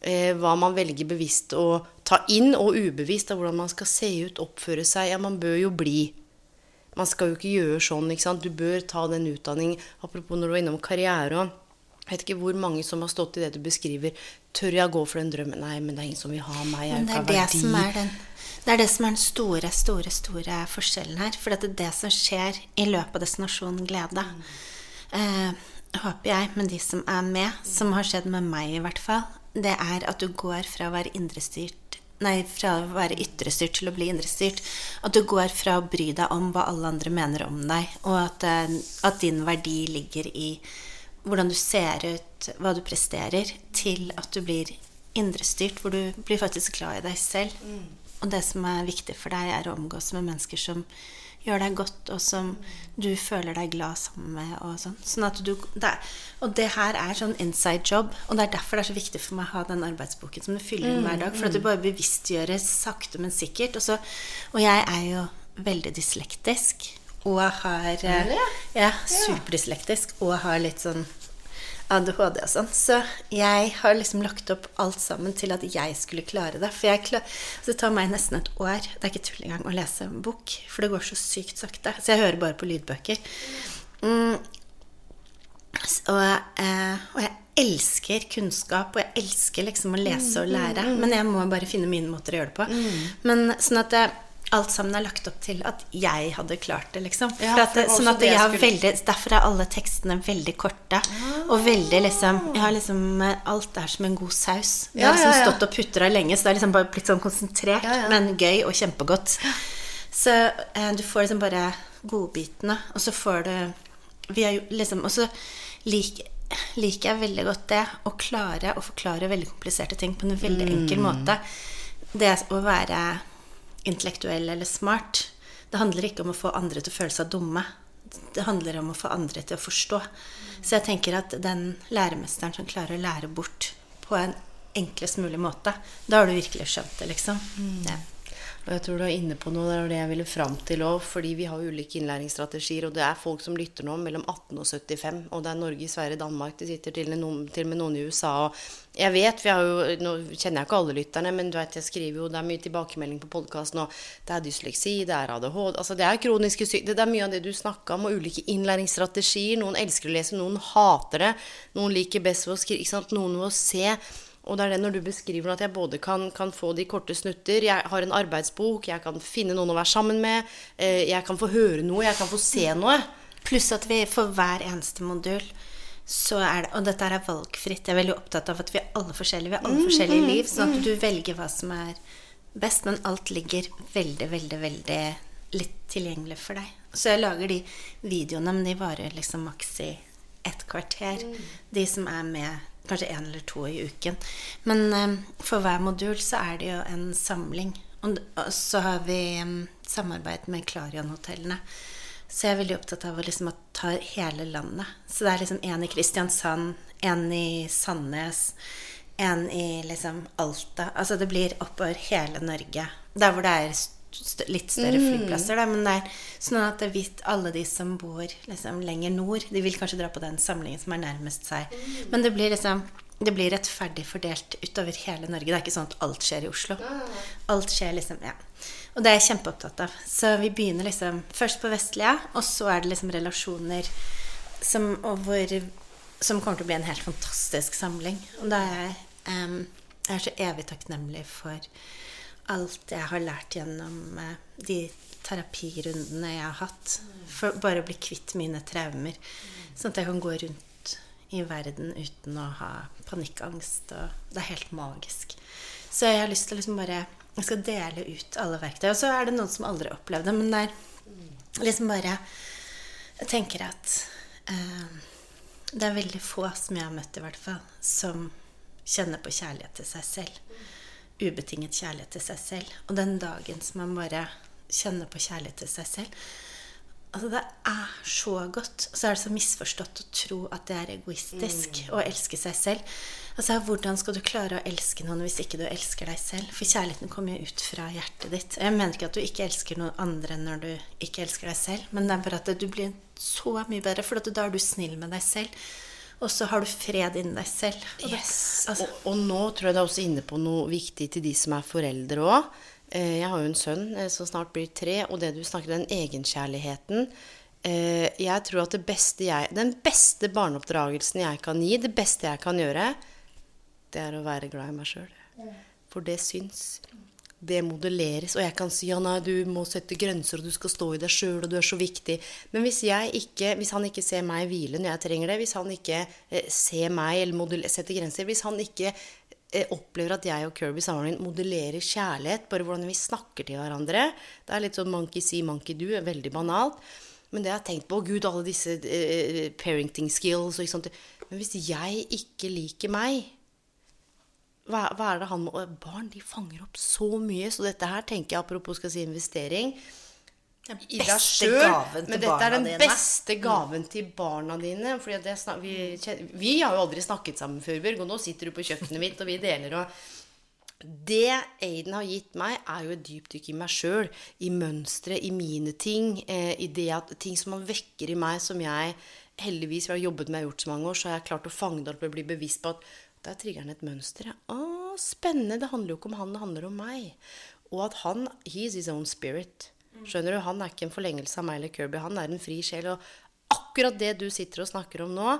Eh, hva man velger bevisst å ta inn, og ubevisst, av hvordan man skal se ut, oppføre seg. Ja, man bør jo bli. Man skal jo ikke gjøre sånn, ikke sant. Du bør ta den utdanningen. Apropos når du var innom karriere og jeg vet ikke hvor mange som har stått i det du beskriver. Tør jeg gå for den drømmen? Nei, men det er ingen som vil ha meg. Jeg Men det er det verdi. som er den det er det som er den store, store, store forskjellen her. For det er det som skjer i løpet av destinasjon glede. Eh, håper jeg, men de som er med, som har skjedd med meg i hvert fall, det er at du går fra å være indrestyrt Nei, fra å være ytrestyrt til å bli indrestyrt. At du går fra å bry deg om hva alle andre mener om deg, og at, eh, at din verdi ligger i hvordan du ser ut, hva du presterer, til at du blir indrestyrt, hvor du blir faktisk glad i deg selv. Og det som er viktig for deg, er å omgås med mennesker som gjør deg godt, og som du føler deg glad sammen med. Og sånn. sånn at du, det og det her er sånn inside job, og det er derfor det er så viktig for meg å ha den arbeidsboken som du fyller inn hver dag. For at du bare bevisstgjøres sakte, men sikkert. Og, så, og jeg er jo veldig dyslektisk. Og har eh, Ja, superdyslektisk. Og har litt sånn ADHD og sånn. Så jeg har liksom lagt opp alt sammen til at jeg skulle klare det. For jeg klar, så det tar meg nesten et år, det er ikke tull engang, å lese en bok. For det går så sykt sakte. Så jeg hører bare på lydbøker. Mm. Så, Og, eh, og jeg elsker kunnskap, og jeg elsker liksom å lese og lære. Men jeg må bare finne mine måter å gjøre det på. Men sånn at det, alt sammen er lagt opp til at jeg hadde klart det, liksom. Ja, at, sånn at jeg skulle- veldig, derfor er alle tekstene veldig korte. Og veldig liksom liksom eh, Alt er som en god saus. Jeg Ja, har liksom ja, ja. stått og putra lenge, så det er liksom bare blitt sånn konsentrert, Ja, ja. men gøy og kjempegodt. Så eh, du får liksom bare godbitene, og så får du vi er liksom, Og så liker liker jeg veldig godt det å klare å forklare veldig kompliserte ting på en veldig enkel måte. Det å være intellektuell eller smart, det handler ikke om å få andre til å føle seg dumme. Det handler om å få andre til å forstå. Så jeg tenker at den læremesteren som klarer å lære bort på en enklest mulig måte, da har du virkelig skjønt det, liksom. Ja. Og jeg tror du er inne på noe, det er det jeg ville fram til òg. Fordi vi har ulike innlæringsstrategier, og det er folk som lytter nå mellom 18 og 75. Og det er Norge, Sverige, Danmark, det sitter til, noen, til og med noen i USA. Og jeg vet, vi har jo, nå kjenner jeg ikke alle lytterne, men du vet, jeg skriver jo, det er mye tilbakemelding på podkasten, og det er dysleksi, det er ADHD Altså det er kroniske sykdommer. Det er mye av det du snakka om, og ulike innlæringsstrategier. Noen elsker å lese, noen hater det. Noen liker best ved å skrive, ikke sant. Noen ved å se. Og det er det når du beskriver at jeg både kan, kan få de korte snutter, jeg har en arbeidsbok, jeg kan finne noen å være sammen med, eh, jeg kan få høre noe, jeg kan få se noe. Pluss at vi for hver eneste modul så er det, Og dette er valgfritt. Jeg er veldig opptatt av at vi er alle forskjellige. Vi har alle forskjellige liv, sånn at du velger hva som er best. Men alt ligger veldig, veldig, veldig litt tilgjengelig for deg. Så jeg lager de videoene, men de varer liksom maks i et kvarter. De som er med kanskje én eller to i uken. Men eh, for hver modul så er det jo en samling. Og, så har vi eh, samarbeid med Klarion-hotellene. Så jeg er veldig opptatt av å liksom ta hele landet. Så det er liksom en i Kristiansand, en i Sandnes, en i liksom Alta. Altså det blir oppover hele Norge. Der hvor det er st litt større flyplasser, da. Men det er sånn at er alle de som bor liksom lenger nord, de vil kanskje dra på den samlingen som er nærmest seg. Men det blir liksom det blir rettferdig fordelt utover hele Norge. Det er ikke sånn at alt skjer i Oslo. Alt skjer liksom, ja. Og det er jeg kjempeopptatt av. Så vi begynner liksom først på Vestlia, og så er det liksom relasjoner som, hvor, som kommer til å bli en helt fantastisk samling. Og da er jeg, um, jeg er så evig takknemlig for alt jeg har lært gjennom uh, de terapirundene jeg har hatt. For bare å bli kvitt mine traumer. Sånn at jeg kan gå rundt i verden uten å ha panikkangst. Og det er helt magisk. Så jeg har lyst til å liksom bare Jeg skal dele ut alle verktøy. Og så er det noen som aldri har opplevd det, men det er liksom bare Jeg tenker at eh, det er veldig få som jeg har møtt, i hvert fall, som kjenner på kjærlighet til seg selv. Ubetinget kjærlighet til seg selv. Og den dagen som man bare kjenner på kjærlighet til seg selv, Altså, det er så godt. Og så er det så misforstått å tro at det er egoistisk mm. å elske seg selv. Altså, Hvordan skal du klare å elske noen hvis ikke du elsker deg selv? For kjærligheten kommer jo ut fra hjertet ditt. Jeg mener ikke at du ikke elsker noen andre når du ikke elsker deg selv, men det er bare at du blir så mye bedre, for da er du snill med deg selv. Og så har du fred inni deg selv. Og, yes. altså. og, og nå tror jeg det er også inne på noe viktig til de som er foreldre òg. Eh, jeg har jo en sønn eh, som snart blir tre, og det du snakker om, den egenkjærligheten eh, Jeg tror at det beste jeg, den beste barneoppdragelsen jeg kan gi, det beste jeg kan gjøre, det er å være glad i meg sjøl. For det syns. Det modelleres. Og jeg kan si ja, du må sette grenser, og du skal stå i deg sjøl, og du er så viktig. Men hvis, ikke, hvis, han ikke ser meg hvile når jeg trenger det, hvis han ikke ser meg eller setter grenser, hvis han ikke eh, opplever at jeg og Kirby sammenlign modellerer kjærlighet. Bare hvordan vi snakker til hverandre. Det er litt sånn monkey see, monkey do. Veldig banalt. Men det jeg har tenkt på Gud, alle disse eh, parenting skills og sånt. Men hvis jeg ikke liker meg hva, hva er det han må Barn de fanger opp så mye. Så dette her tenker jeg, apropos skal si investering i deg sjøl. Men dette er den dine. beste gaven til barna dine. Fordi snak, vi, vi, har jo aldri snakket sammen før, Bjørg, og nå sitter du på kjøkkenet mitt, og vi deler og Det Aiden har gitt meg, er jo et dypdykk i meg sjøl. I mønstre, i mine ting. Eh, i det at ting som han vekker i meg, som jeg heldigvis har jobbet med og gjort så mange år, så har jeg klart å fange det opp og bli bevisst på at der trigger han et mønster. Å, spennende. Det handler jo ikke om han, det handler om meg. Og at han He's his own spirit. Skjønner du? Han er ikke en forlengelse av meg eller Kirby. Han er en fri sjel. Og akkurat det du sitter og snakker om nå,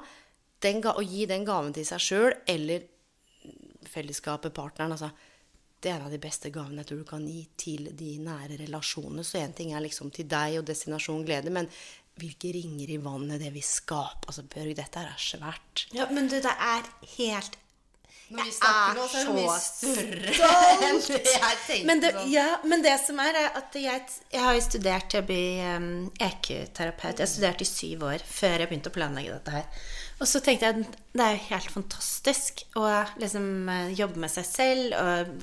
å gi den gaven til seg sjøl eller fellesskapet, partneren altså, Det er en av de beste gavene jeg tror du kan gi til de nære relasjonene. Så én ting er liksom til deg og destinasjon glede, men hvilke ringer i vannet det vil skape. Altså, Børg, dette er svært. Ja, men du, det er helt når vi snakker nå, så er det mye større enn det jeg tenkte. Men det, ja, men det som er, er at jeg, jeg har jo studert til å bli um, EQ-terapeut. Jeg studerte i syv år før jeg begynte å planlegge dette her. Og så tenkte jeg at det er jo helt fantastisk å liksom uh, jobbe med seg selv og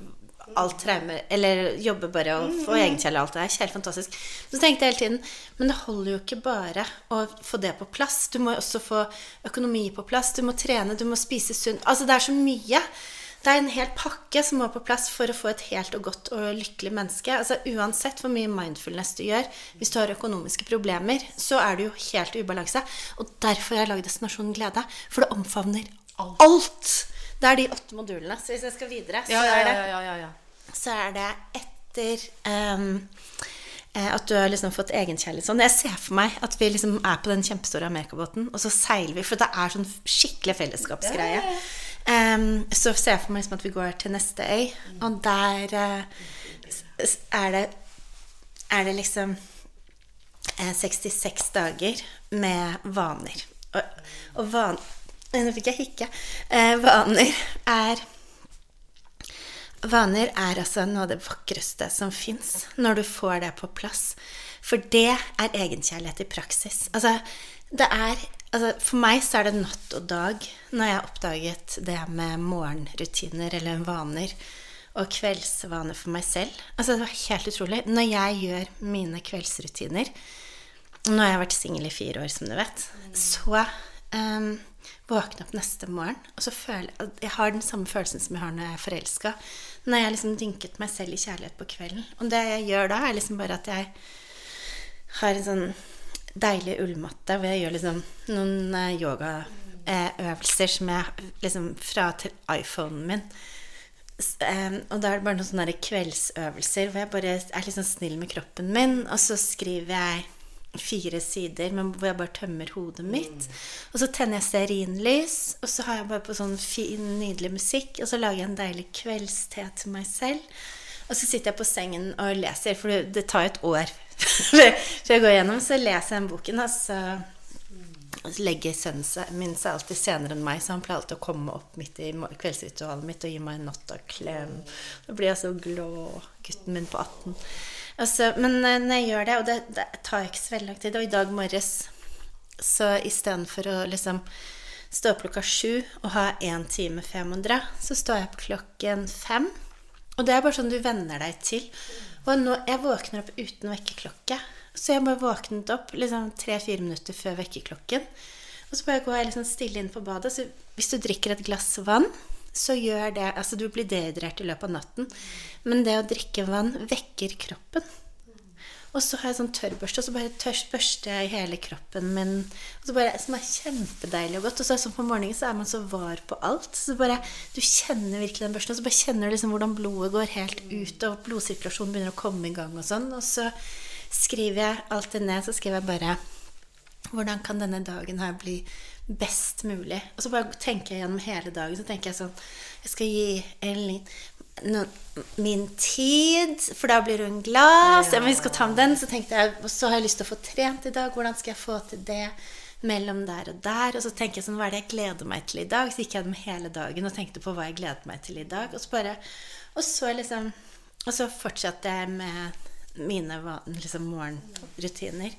alt traumer Eller jobbe bare og få mm. egenkjærlighet og alt det der. Helt fantastisk. Så tenkte jeg hele tiden Men det holder jo ikke bare å få det på plass. Du må også få økonomi på plass. Du må trene, du må spise sunt. Altså, det er så mye. Det er en hel pakke som må på plass for å få et helt og godt og lykkelig menneske. Altså Uansett hvor mye mindfulness du gjør, hvis du har økonomiske problemer, så er du jo helt i ubalanse. Og derfor har jeg lagd Destinasjon glede. For det omfavner alt. Det er de åtte modulene. Så hvis jeg skal videre, så, ja, ja, ja, er, det, så er det etter um, at du har liksom fått egenkjærlighet sånn. Jeg ser for meg at vi liksom er på den kjempestore amerikabåten, og så seiler vi. For det er sånn skikkelig fellesskapsgreie. Um, så ser jeg for meg liksom at vi går til neste øy, og der uh, er det er det liksom uh, 66 dager med vaner. Og, og van, nå fikk jeg hikke. Eh, vaner er Vaner er altså noe av det vakreste som fins, når du får det på plass. For det er egenkjærlighet i praksis. Altså, det er altså, For meg så er det natt og dag når jeg har oppdaget det med morgenrutiner eller vaner. Og kveldsvaner for meg selv. Altså, det var helt utrolig. Når jeg gjør mine kveldsrutiner Nå har jeg vært singel i fire år, som du vet. Så um, våkne opp neste morgen, og så føle at Jeg har den samme følelsen som jeg har når jeg er forelska. Når jeg liksom dynket meg selv i kjærlighet på kvelden. Og det jeg gjør da, er liksom bare at jeg har en sånn deilig ullmatte hvor jeg gjør liksom noen eh, yogaøvelser som jeg liksom fra til iPhonen min. Og da er det bare noen sånne kveldsøvelser hvor jeg bare er sånn snill med kroppen min, og så skriver jeg fire sider men hvor jeg bare tømmer hodet mitt. Og så tenner jeg stearinlys, og så har jeg bare på sånn fin, nydelig musikk, og så lager jeg en deilig kveldste til meg selv. Og så sitter jeg på sengen og leser, for det- tar jo et år før jeg går gjennom. Så leser jeg den boken, og så legger sønnen min seg alltid senere enn meg, så han pleier alltid å komme opp midt i kveldsritualet mitt og gi meg en nattaklem. Da blir jeg så glad, gutten min på 18. Altså, men eh, når jeg gjør det, og det, det tar ikke så veldig lang tid Og i dag morges, så istedenfor å liksom stå opp klokka sju og ha én time før jeg må dra, så står jeg opp klokken fem. Og det er bare sånn du venner deg til. Og nå, jeg våkner opp uten vekkerklokke. Så jeg bare våknet opp liksom tre-fire minutter før vekkerklokken. Og så bare går jeg liksom stille inn på badet. Så hvis du drikker et glass vann, så gjør det Altså, du blir dehydrert i løpet av natten, men det å drikke vann vekker kroppen. Og så har jeg sånn tørrbørste, og så bare tørst, børster jeg hele kroppen min. Og så bare, som er kjempedeilig og godt. Og så er sånn på morgenen så er man så var på alt. Så bare, Du kjenner virkelig den børsten, og så bare kjenner du liksom hvordan blodet går helt ut, og blodsirkulasjonen begynner å komme i gang og sånn. Og så skriver jeg alt det ned. Så skriver jeg bare hvordan kan denne dagen her bli best mulig? Og så bare tenker jeg gjennom hele dagen. Så tenker jeg sånn Jeg skal gi Elin no, min tid, for da blir hun glad. Så, vi skal ta med den. Så tenkte jeg Og så har jeg lyst til å få trent i dag. Hvordan skal jeg få til det? Mellom der og der. Og så tenker jeg sånn Hva er det jeg gleder meg til i dag? Så gikk jeg gjennom hele dagen og tenkte på hva jeg gledet meg til i dag. Og så bare Og så liksom Og så fortsatte jeg med mine liksom, morgenrutiner.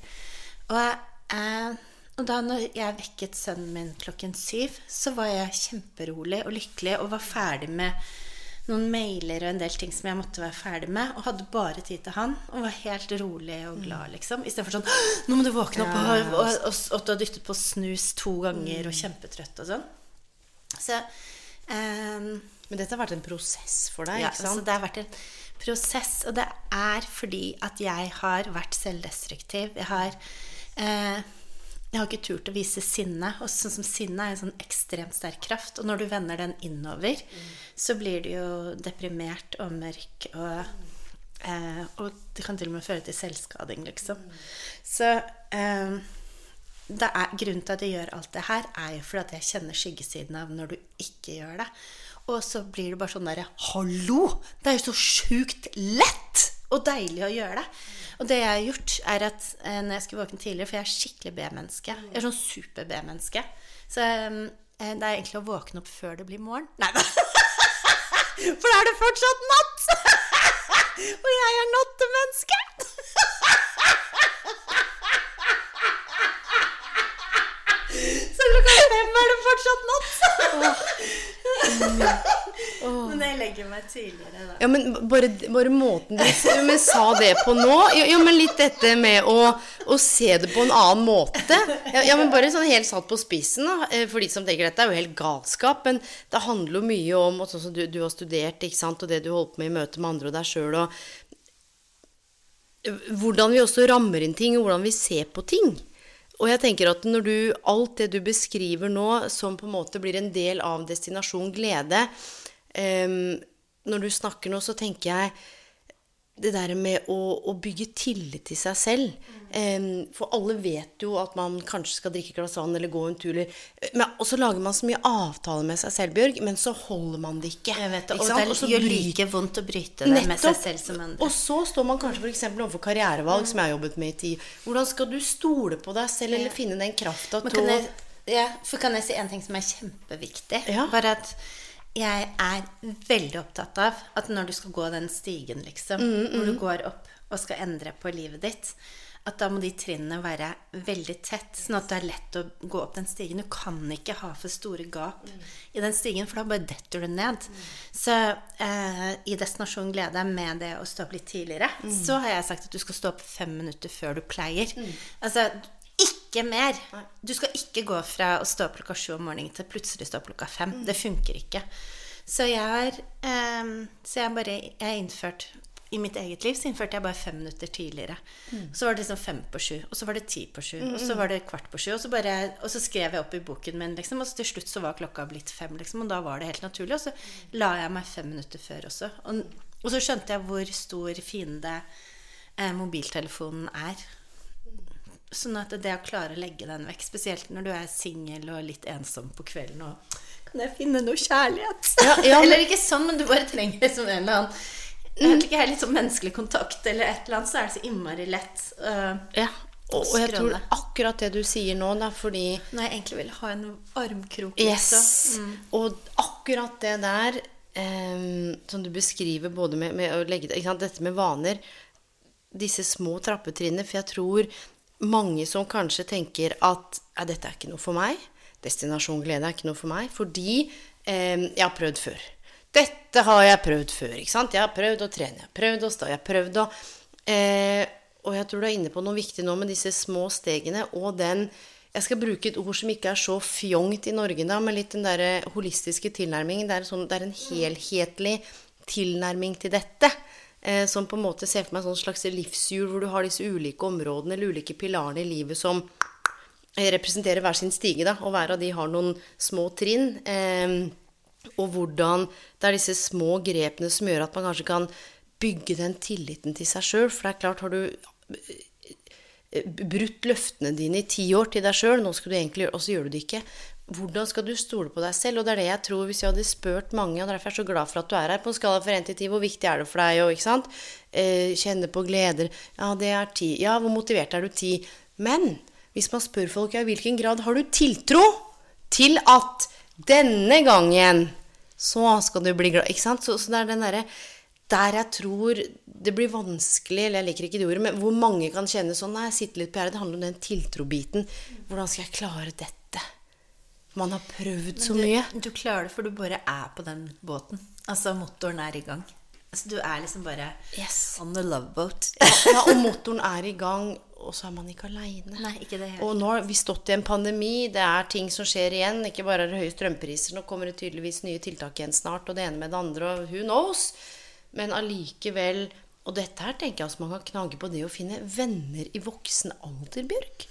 Og Eh, og da når jeg vekket sønnen min klokken syv, så var jeg kjemperolig og lykkelig og var ferdig med noen mailer og en del ting som jeg måtte være ferdig med, og hadde bare tid til han, og var helt rolig og glad, liksom. Istedenfor sånn 'Nå må du våkne opp', og, og, og, og du har dyttet på snus to ganger og kjempetrøtt og sånn. Så um, Men dette har vært en prosess for deg, ja, ikke altså det har vært en prosess, og det er fordi at jeg har vært selvdestruktiv. Jeg har, eh, jeg har ikke turt å vise sinne. Og sånn som sinne er en sånn ekstremt sterk kraft. Og når du vender den innover, så blir du jo deprimert og mørk og eh, Og det kan til og med føre til selvskading, liksom. Så eh, er, grunnen til at jeg gjør alt det her, er jo fordi at jeg kjenner skyggesiden av når du ikke gjør det. Og så blir det bare sånn derre Hallo! Det er jo så sjukt lett og deilig å gjøre det. Og det jeg har gjort, er at eh, når jeg skulle våkne tidligere For jeg er skikkelig B-menneske. Jeg er sånn super-B-menneske. Så eh, det er egentlig å våkne opp før det blir morgen. Nei da! For da er det fortsatt natt! Og jeg er nattemenneske! klokka fem er det fortsatt natt. Men jeg legger meg tidligere, da. Ja, men bare, bare måten du sa det på nå ja, ja, men litt dette med å, å se det på en annen måte. Ja, ja, men bare sånn helt satt på spissen, da. eh, For de som tenker dette er jo helt galskap. Men det handler jo mye om sånn som du, du har studert, ikke sant, og det du holder på med i møte med andre og deg sjøl, og hvordan vi også rammer inn ting, og hvordan vi ser på ting. Og jeg tenker at når du, alt det du beskriver nå, som på en måte blir en del av destinasjon glede um, Når du snakker nå, så tenker jeg det der med å, å bygge tillit til seg selv. Um, for alle vet jo at man kanskje skal drikke et glass vann eller gå en tur. eller- Men, og så lager man så mye avtaler med seg selv, Bjørg, men så holder man det ikke. Jeg vet ikke og det gjør like vondt å bryte det med seg selv som andre. Og så står man kanskje f.eks. overfor karrierevalg, som jeg har jobbet med i tid. Hvordan skal du stole på deg selv, eller finne den krafta til å ja, for kan jeg si en ting som er kjempeviktig? Ja. Bare at jeg er veldig opptatt av at når du skal gå den stigen, liksom, når du går opp og skal endre på livet ditt, at da må de trinnene være veldig tett, sånn at det er lett å gå opp den stigen. Du kan ikke ha for store gap i den stigen, for da bare detter du ned. Så eh, i Destinasjon glede, med det å stå opp litt tidligere, så har jeg sagt at du skal stå opp fem minutter før du pleier. Altså, ikke mer. Du skal ikke gå fra å stå opp klokka sju om morgenen til plutselig stå opp klokka fem. Det funker ikke. Så jeg har ehm, Så jeg bare Jeg innført I mitt eget liv så innførte jeg bare fem minutter tidligere. Så var det liksom fem på sju, og så var det ti på sju, og så var det kvart på sju, og så, bare, og så skrev jeg opp i boken min, liksom, og til slutt så var klokka blitt fem, liksom, og da var det helt naturlig. Og så la jeg meg fem minutter før også. Og, og så skjønte jeg hvor stor fiende eh, mobiltelefonen er. Sånn at det å klare å legge den vekk, spesielt når du er singel og litt ensom på kvelden og Kan jeg finne noe kjærlighet? Ja, ja, eller ikke sånn, men du bare trenger liksom en eller annen jeg vet ikke, litt sånn menneskelig kontakt eller et eller annet, så er det så innmari lett. Uh, Ja, og, og jeg tror akkurat det du sier nå, da, fordi når jeg egentlig vil ha en armkrok. Yes. Mm. Og akkurat det der um, som du beskriver både med, med å legge Dette med vaner. Disse små trappetrinnene. For jeg tror mange som kanskje tenker at ja, dette er ikke noe for meg. Destinasjon glede er ikke noe for meg. Fordi eh, jeg har prøvd før. Dette har jeg prøvd før. ikke sant? Jeg har prøvd å trene, jeg har prøvd å stå, jeg har prøvd å eh, Og jeg tror du er inne på noe viktig nå med disse små stegene og den jeg skal bruke et ord som ikke er så fjongt i Norge, da, men litt den der holistiske tilnærmingen. Det er, sånn, det er en helhetlig tilnærming til dette. Eh, som på en måte ser for meg en sånn slags livshjul hvor du har disse ulike områdene eller ulike pilarene i livet som eh, representerer hver sin stige, da, og hver av de har noen små trinn. Eh, og hvordan det er disse små grepene som gjør at man kanskje kan bygge den tilliten til seg sjøl. For det er klart, har du eh, brutt løftene dine i ti år til deg sjøl, nå skal du egentlig gjøre og så gjør du det ikke. Hvordan skal du stole på deg selv? Og det er det jeg tror, hvis jeg hadde spurt mange, og derfor er jeg så glad for at du er her, på en skala fra 1 til 10, hvor viktig er det for deg? Og, ikke sant? Eh, kjenne på gleder. Ja, det er 10. Ja, hvor motivert er du? 10. Men hvis man spør folk i hvilken grad har du tiltro til at denne gangen så skal du bli glad Ikke sant? Så, så det er den derre der jeg tror det blir vanskelig, eller jeg liker ikke det ordet, men hvor mange kan kjenne sånn Nei, jeg sitter litt på gjerdet. Det handler om den tiltrobiten. Hvordan skal jeg klare dette? Man har prøvd så mye. Du, du klarer det, for du bare er på den båten. Altså, motoren er i gang. Altså, du er liksom bare Yes. on the love boat. Ja, og motoren er i gang, og så er man ikke aleine. Og nå har vi stått i en pandemi, det er ting som skjer igjen. Ikke bare er det høye strømpriser, nå kommer det tydeligvis nye tiltak igjen snart, og det ene med det andre, og who knows? Men allikevel Og dette her tenker jeg også man kan knage på det å finne venner i voksen alder, Bjørk.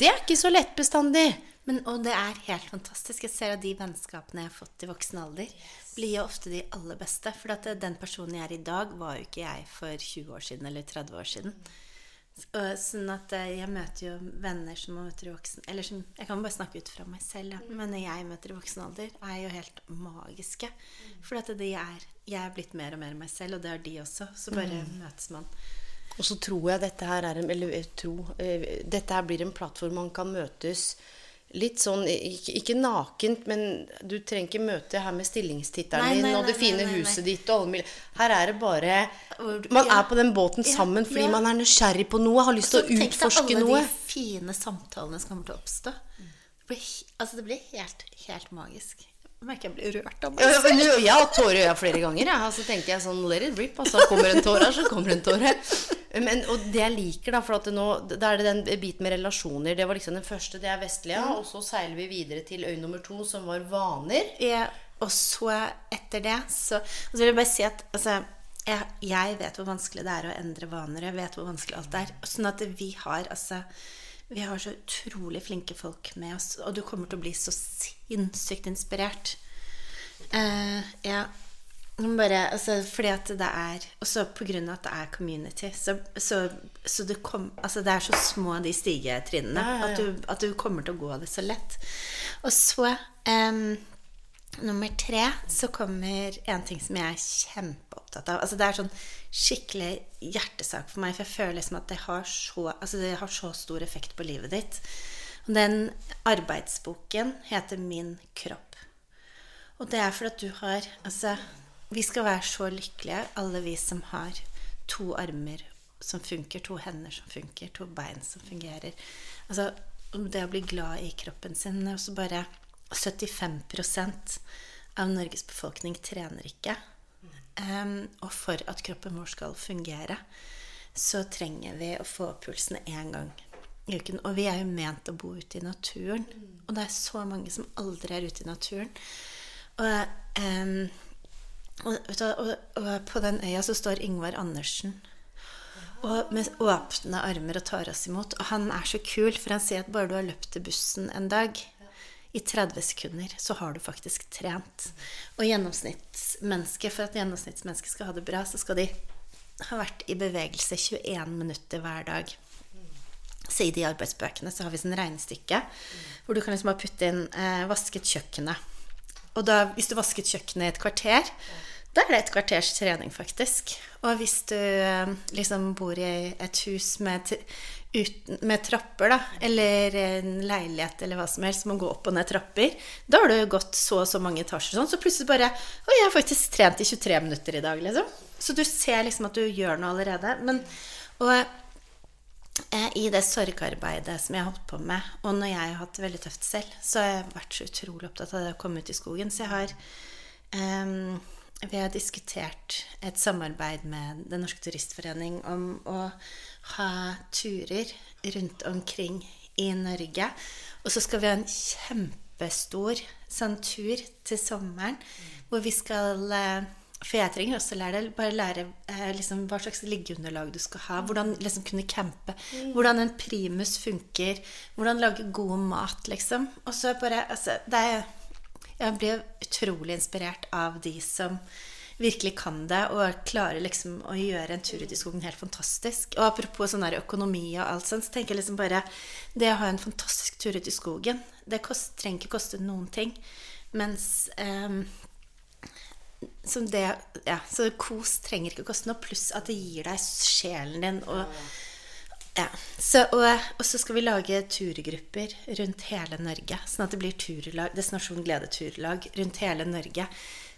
Det er ikke så lett bestandig. Men, og det er helt fantastisk. Jeg ser at de vennskapene jeg har fått i voksen alder, blir jo ofte de aller beste. For at den personen jeg er i dag, var jo ikke jeg for 20 år siden eller 30 år siden. Og, sånn at eh, jeg møter jo venner som møter i voksen Eller som Jeg kan bare snakke ut fra meg selv, ja. men når jeg møter i voksen alder, er jo helt magiske. For at de er Jeg er blitt mer og mer meg selv, og det er de også. Så bare møtes man. Og så tror jeg dette her er en, eller eh, dette her blir en plattform man kan møtes litt sånn Ikke, ikke nakent, men du trenger ikke møte her med stillingstittelen din og det fine nei, nei, nei. huset ditt og alle Her er det bare Man ja. er på den båten sammen fordi ja. man er nysgjerrig på noe, har lyst til å tenk deg alle de fine samtalene som kommer til å oppstå. Det blir, altså det blir helt, helt magisk. Jeg merker jeg blir rørt av meg Ja, ja, selv. nå- Jeg har tårer i øya flere ganger. Ja. Så tenker jeg sånn Let it rip. Altså, kommer en tåre, så kommer en tåre. Men, og det jeg liker, da, for at nå, da er det den biten med relasjoner. Det var liksom den første, det er vestlige. Og så seiler vi videre til øy nummer to, som var vaner. Ja, og så etter det så Og så vil jeg bare si at altså, jeg, jeg vet hvor vanskelig det er å endre vaner. Jeg vet hvor vanskelig alt er. Sånn at vi har altså Vi har så utrolig flinke folk med oss, og du kommer til å bli så sinnssykt inspirert. Eh, ja. Bare, altså, fordi at det er på grunn av at det er community. Så, så, så det, kom, altså, det er så små de stigetrinnene Ja, ja, ja. At, du, at du kommer til å gå det så lett. Og så em, Nummer tre så kommer en ting som jeg er kjempeopptatt av. Altså Det er sånn skikkelig hjertesak for meg, for jeg føler liksom at det har så, altså det har så stor effekt på livet ditt. Den arbeidsboken heter Min kropp. Og det er fordi du har Altså, vi skal være så lykkelige, alle vi som har to armer som funker, to hender som funker, to bein som fungerer. Altså, det å bli glad i kroppen sin er også bare 75% av Norges befolkning trener ikke. Um, og for at kroppen vår skal fungere, så trenger vi å få opp pulsen én gang i uken. Og vi er jo ment å bo ute i naturen. Og det er så mange som aldri er ute i naturen. Og, um, og, du, og, og på den øya så står Ingvar Andersen. Og med åpne armer og tar oss imot. Og han er så kul, for han sier at bare du har løpt til bussen en dag, i 30 sekunder, så har du faktisk trent. Og gjennomsnittsmennesket, for at gjennomsnittsmennesket skal ha det bra, så skal de ha vært i bevegelse 21 minutter hver dag. Så i de arbeidsbøkene så har vi sånn regnestykke hvor du kan liksom bare putte inn eh, 'vasket kjøkkenet'. Og da, hvis du vasket kjøkkenet i et kvarter, da er det et kvarters trening, faktisk. Og hvis du eh, liksom bor i et hus med, uten, med trapper, da, eller en leilighet eller hva som helst, som må gå opp og ned trapper, da har du gått så og så mange etasjer sånn, så plutselig bare Å, jeg har faktisk trent i 23 minutter i dag, liksom. Så du ser liksom at du gjør noe allerede. Men, og i det sorgarbeidet som jeg har holdt på med, og når jeg har hatt det veldig tøft selv, så har jeg vært så utrolig opptatt av det å komme ut i skogen. Så jeg har um, Vi har diskutert et samarbeid med Den norske turistforening om å ha turer rundt omkring i Norge. Og så skal vi ha en kjempestor sånn tur til sommeren hvor vi skal eh, for jeg trenger også lære, bare lære eh, liksom, hva slags liggeunderlag du skal ha. Hvordan liksom kunne campe. Hvordan en primus funker. Hvordan lage god mat, liksom. Og så bare altså, det er, Jeg blir utrolig inspirert av de som virkelig kan det, og klarer liksom å gjøre en tur ut i skogen helt fantastisk. Og apropos sånn der økonomi og alt sånt, så tenker jeg liksom bare Det å ha en fantastisk tur ut i skogen, det kost, trenger ikke koste noen ting. Mens ehm, som det, ja, så kos trenger ikke å koste noe, pluss at det gir deg sjelen din. Og, ja, så, og, og så skal vi lage turgrupper rundt hele Norge. Sånn at det blir turlag, Destinasjon Glede turlag rundt hele Norge.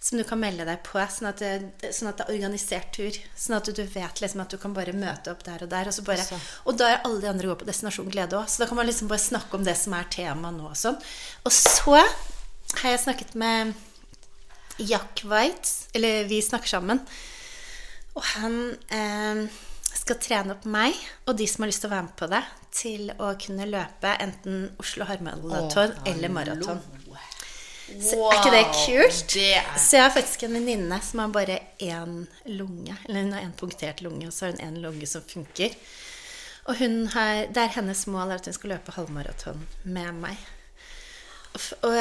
Som du kan melde deg på. Sånn at det, sånn at det er organisert tur. Sånn at du vet liksom at du kan bare møte opp der og der. Og, så bare, og da er alle de andre gode på Destinasjon Glede òg. Så da kan man liksom bare snakke om det som er temaet nå og sånn. Og så har jeg snakket med Jack White, eller vi snakker sammen. Og han eh, skal trene opp meg og de som har lyst til å være med på det, til å kunne løpe enten Oslo Harmaraton eller maraton. Så er ikke det kult? det er- Så jeg har faktisk en venninne som har bare én lunge. Eller hun har én punktert lunge, og så har hun én lunge som funker. Og hun har, det er hennes mål er at hun skal løpe halvmaraton med meg. Og, og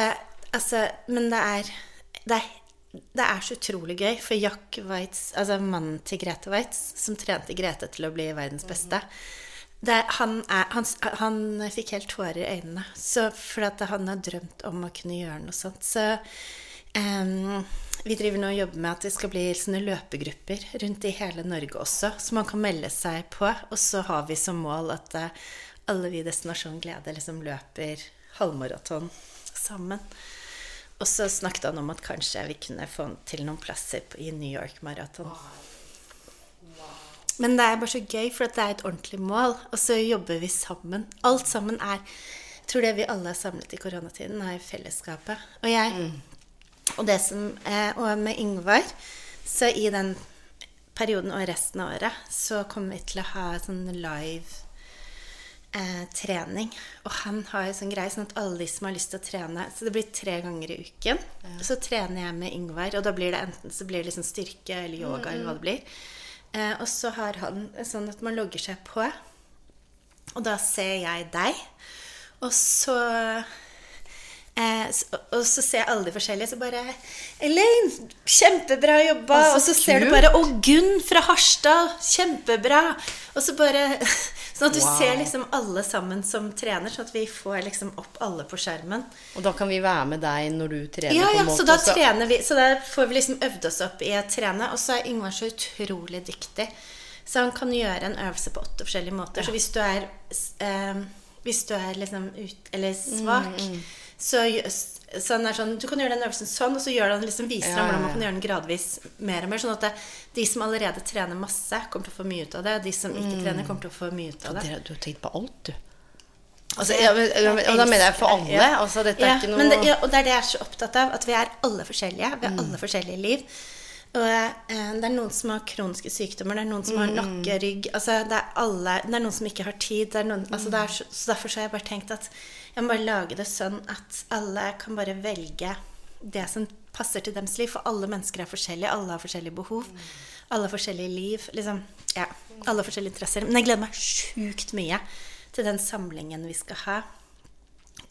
altså, men det er, det er det er så utrolig gøy, for Jack Weitz, altså mannen til Grete Weitz, som trente Grete til å bli verdens beste det er, han, er, han, han fikk helt tårer i øynene så, for at han har drømt om å kunne gjøre noe sånt. Så um, vi driver nå og jobber med at det skal bli sånne løpegrupper rundt i hele Norge også, så man kan melde seg på. Og så har vi som mål at uh, alle vi i Destinasjon Glede liksom løper halvmaraton sammen. Og så snakket han om at kanskje vi kunne få til noen plasser i New York Marathon. Men det er bare så gøy, for det er et ordentlig mål. Og så jobber vi sammen. Alt sammen er Jeg tror det vi alle er samlet i koronatiden, er fellesskapet. Og jeg Og det som er Og med Yngvar, så i den perioden og resten av året, så kommer vi til å ha sånn live eh, trening. Og han har jo sånn greie sånn at alle de som har lyst til å trene Så det blir tre ganger i uken. Så trener jeg med Ingvar, og da blir det enten så blir det liksom styrke eller yoga eller hva det blir. Eh, og så har han sånn at man logger seg på, og da ser jeg deg. Og så Eh, så, og så ser jeg alle de forskjellige, så bare Elaine, kjempebra jobba! Og så og så ser du bare Å, Gunn fra Harstad! Kjempebra! Og så bare Sånn at du Wow. ser liksom alle sammen som trener, sånn at vi får liksom opp alle på skjermen. Og da kan vi være med deg når du trener? Ja, ja, måte, så da trener vi Så da får vi liksom øvd oss opp i å trene. Og så er Yngvar så utrolig dyktig. Så han kan gjøre en øvelse på åtte forskjellige måter. Så hvis du er eh, Hvis du er liksom ut, eller svak, Mm, gjø- så han er sånn Du kan gjøre den øvelsen sånn, og så gjør den, liksom viser Ja, han hvordan man kan gjøre den gradvis mer og mer. Sånn at det, de som allerede trener masse, kommer til å få mye ut av det. Og de som ikke trener, kommer til å få mye ut av det. Du har tenkt på alt, du. Altså, ja, men, og da mener jeg for alle. Ja. Altså, dette er ikke noe men det, og det er det jeg er så opptatt av. At vi er alle forskjellige. Vi har Mm. alle forskjellige liv. Og eh, det er noen som har kroniske sykdommer, det er noen som har nakkerygg altså, det, er alle, det er noen som ikke har tid. Det noen, altså, det er, så derfor så har jeg bare tenkt at jeg må bare lage det sånn at alle kan bare velge det som passer til deres liv. For alle mennesker er forskjellige, alle har forskjellige behov. Alle har forskjellige liv. Liksom, ja, alle har forskjellige interesser. Men jeg gleder meg sjukt mye til den samlingen vi skal ha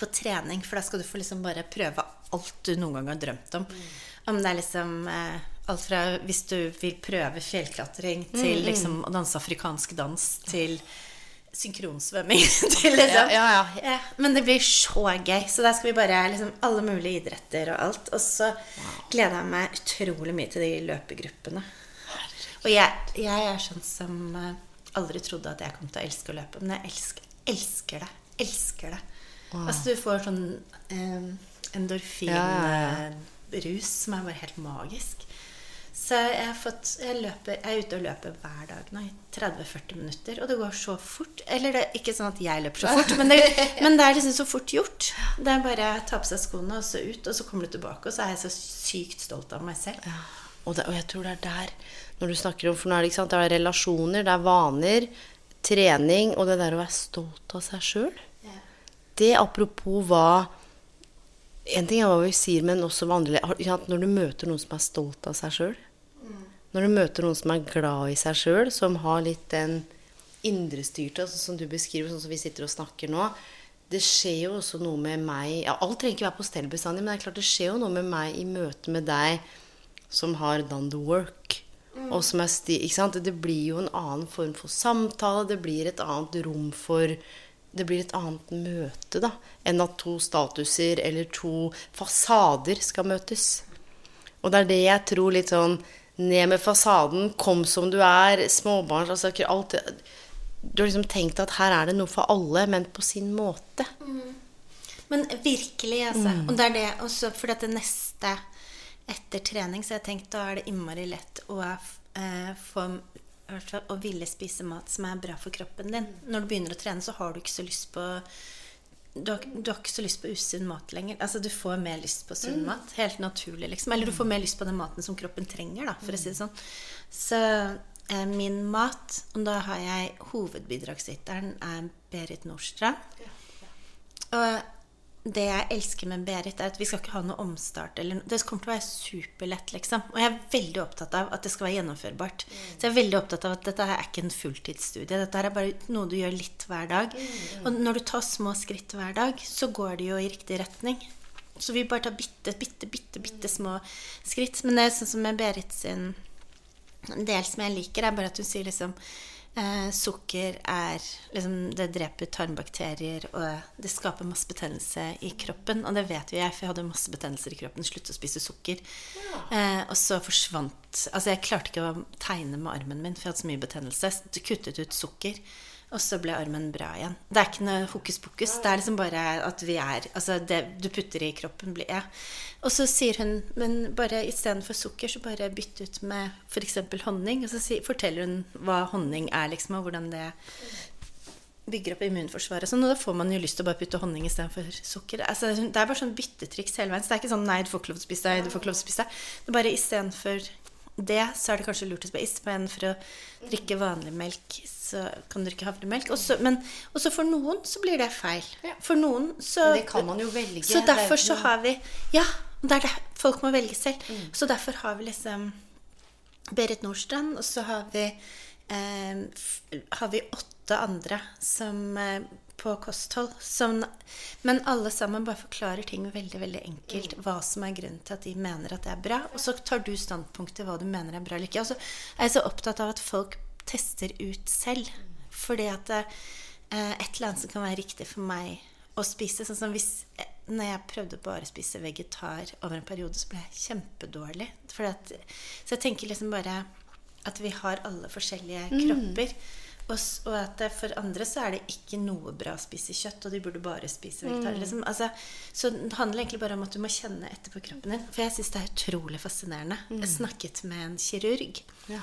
på trening, for da skal du få liksom bare prøve alt du noen gang har drømt om. Om det er liksom eh, alt fra hvis du vil prøve fjellklatring til liksom å danse afrikansk dans til synkronsvømming til liksom Ja, ja, ja. Men det blir så gøy. Så der skal vi bare liksom alle mulige idretter og alt. Og så gleder jeg meg utrolig mye til de løpegruppene. Og jeg, jeg er sånn som eh, aldri trodde at jeg kom til å elske å løpe. Men jeg elsker, elsker det. Elsker det. Altså du får sånn eh, endorfinrus som er bare helt magisk. Så jeg, har fått, jeg, løper, jeg er ute og løper hver dag nå i 30-40 minutter. Og det går så fort. Eller det er ikke sånn at jeg løper så fort, men det, men det er liksom så fort gjort. Det er bare å ta på seg skoene og så ut, og så kommer du tilbake, og så er jeg så sykt stolt av meg selv. Og, det, og jeg tror det er der Når du snakker om For nå er det ikke sant Det er relasjoner, det er vaner, trening og det der å være stolt av seg sjøl. Det apropos hva En ting er hva vi sier, men også hva andre Når du møter noen som er stolt av seg sjøl, når du møter noen som er glad i seg sjøl, som har litt den indrestyrte, altså, som du beskriver, sånn som vi sitter og snakker nå Det skjer jo også noe med meg ja, Alt trenger ikke være på stell bestandig, men det er klart det skjer jo noe med meg i møte med deg som har done the work. Og som er sti, ikke sant? Det blir jo en annen form for samtale. Det blir et annet rom for Det blir et annet møte, da. Enn at to statuser eller to fasader skal møtes. Og det er det jeg tror litt sånn Ned med fasaden, kom som du er, småbarn altså, alt Du har liksom tenkt at her er det noe for alle, men på sin måte. Men virkelig, altså. Og det er det også for det neste etter trening, så jeg tenkt da er det innmari lett å eh, få å ville spise mat som er bra for kroppen din. Når du begynner å trene, så har du ikke så lyst på du har, du har ikke så lyst på usunn mat lenger. Altså Du får mer lyst på sunn mat. Helt naturlig, liksom. Eller du får mer lyst på den maten som kroppen trenger, da, for å si det sånn. Så eh, min mat, og da har jeg hovedbidragsyteren, er Berit Nordstrand. Og det jeg elsker med Berit, er at vi skal ikke ha noe omstart. Eller, det kommer til å være superlett, liksom. Og jeg er veldig opptatt av at det skal være gjennomførbart. Så jeg er veldig opptatt av at dette her er ikke en fulltidsstudie. Dette her er bare noe du gjør litt hver dag. Og når du tar små skritt hver dag, så går det jo i riktig retning. Så vi bare tar bitte, bitte, bitte, bitte små skritt. Men det er sånn som med Berit sin del som jeg liker, er bare at hun sier liksom eh, Sukker er liksom Det dreper tarmbakterier, og det skaper masse betennelse i kroppen. Og det vet jo jeg, for jeg hadde masse betennelser i kroppen. Sluttet å spise sukker. Eh, og så forsvant Altså, jeg klarte ikke å tegne med armen min, for jeg hadde så mye betennelse. Så kuttet ut sukker. Og så ble armen bra igjen. Det er ikke noe hokus pokus. Det er liksom bare at vi er Altså, det du putter i kroppen, blir jeg. Og så sier hun Men bare istedenfor sukker, så bare bytte ut med f.eks. honning. Og så si, forteller hun hva honning er, liksom, og hvordan det bygger opp immunforsvaret. Sånn, og da får man jo lyst til å bare putte honning istedenfor sukker. Altså, det er bare sånn byttetriks hele veien. Så det er ikke sånn nei, du får ikke lov til å spise deg, du får ikke lov til å spise deg. Det er bare istedenfor det, så er det kanskje lurt å spise istedenfor å drikke vanlig melk, så kan du ikke havremelk. Og så- Men også for noen så blir det feil. For noen så Men det kan man jo velge. Så er derfor så har vi Ja, det er det. Folk må velge selv. Så derfor har vi liksom Berit Nordstrand, og så har vi eh, har vi åtte andre som eh, på kosthold. Som, men alle sammen bare forklarer ting veldig veldig enkelt. Hva som er grunnen til at de mener at det er bra. Og så tar du standpunkt til hva du mener er bra eller ikke. Og så er jeg så opptatt av at folk tester ut selv. Fordi at det, eh, et eller annet som kan være riktig for meg å spise. Sånn som hvis eh, når jeg prøvde bare å spise vegetar over en periode, så ble jeg kjempedårlig. Fordi at, så jeg tenker liksom bare at vi har alle forskjellige kropper. Og, og at for andre så er det ikke noe bra å spise kjøtt, og de burde bare spise vegetar. Liksom. Altså, så det handler egentlig bare om at du må kjenne etter på kroppen din. For jeg syns det er utrolig fascinerende. Jeg snakket med en kirurg. Ja.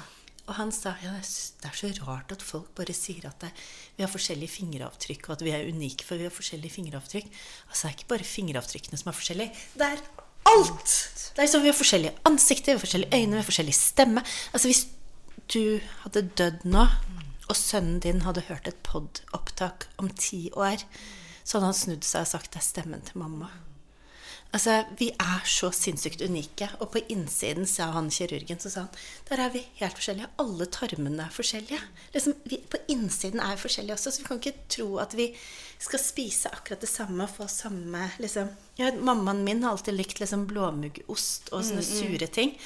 Og han sa ja, det er så rart at folk bare sier at det, vi har forskjellige fingeravtrykk, og at vi er unike for vi har forskjellige fingeravtrykk. Altså det er ikke bare fingeravtrykkene som er forskjellige. Det er alt! Det er sånn, Vi har forskjellige ansikter, vi har forskjellige øyne, vi har forskjellig stemme. Altså Hvis du hadde dødd nå, og sønnen din hadde hørt et pod-opptak om ti år, så hadde han snudd seg og sagt det er stemmen til mamma. Altså, Vi er så sinnssykt unike. Og på innsiden sa han kirurgen så sa han, der er vi helt forskjellige. Alle tarmene er forskjellige. Liksom, vi, på innsiden er vi forskjellige også, så vi kan ikke tro at vi skal spise akkurat det samme og få samme liksom. ja, Mammaen min har alltid likt liksom, blåmuggost og sånne sure ting.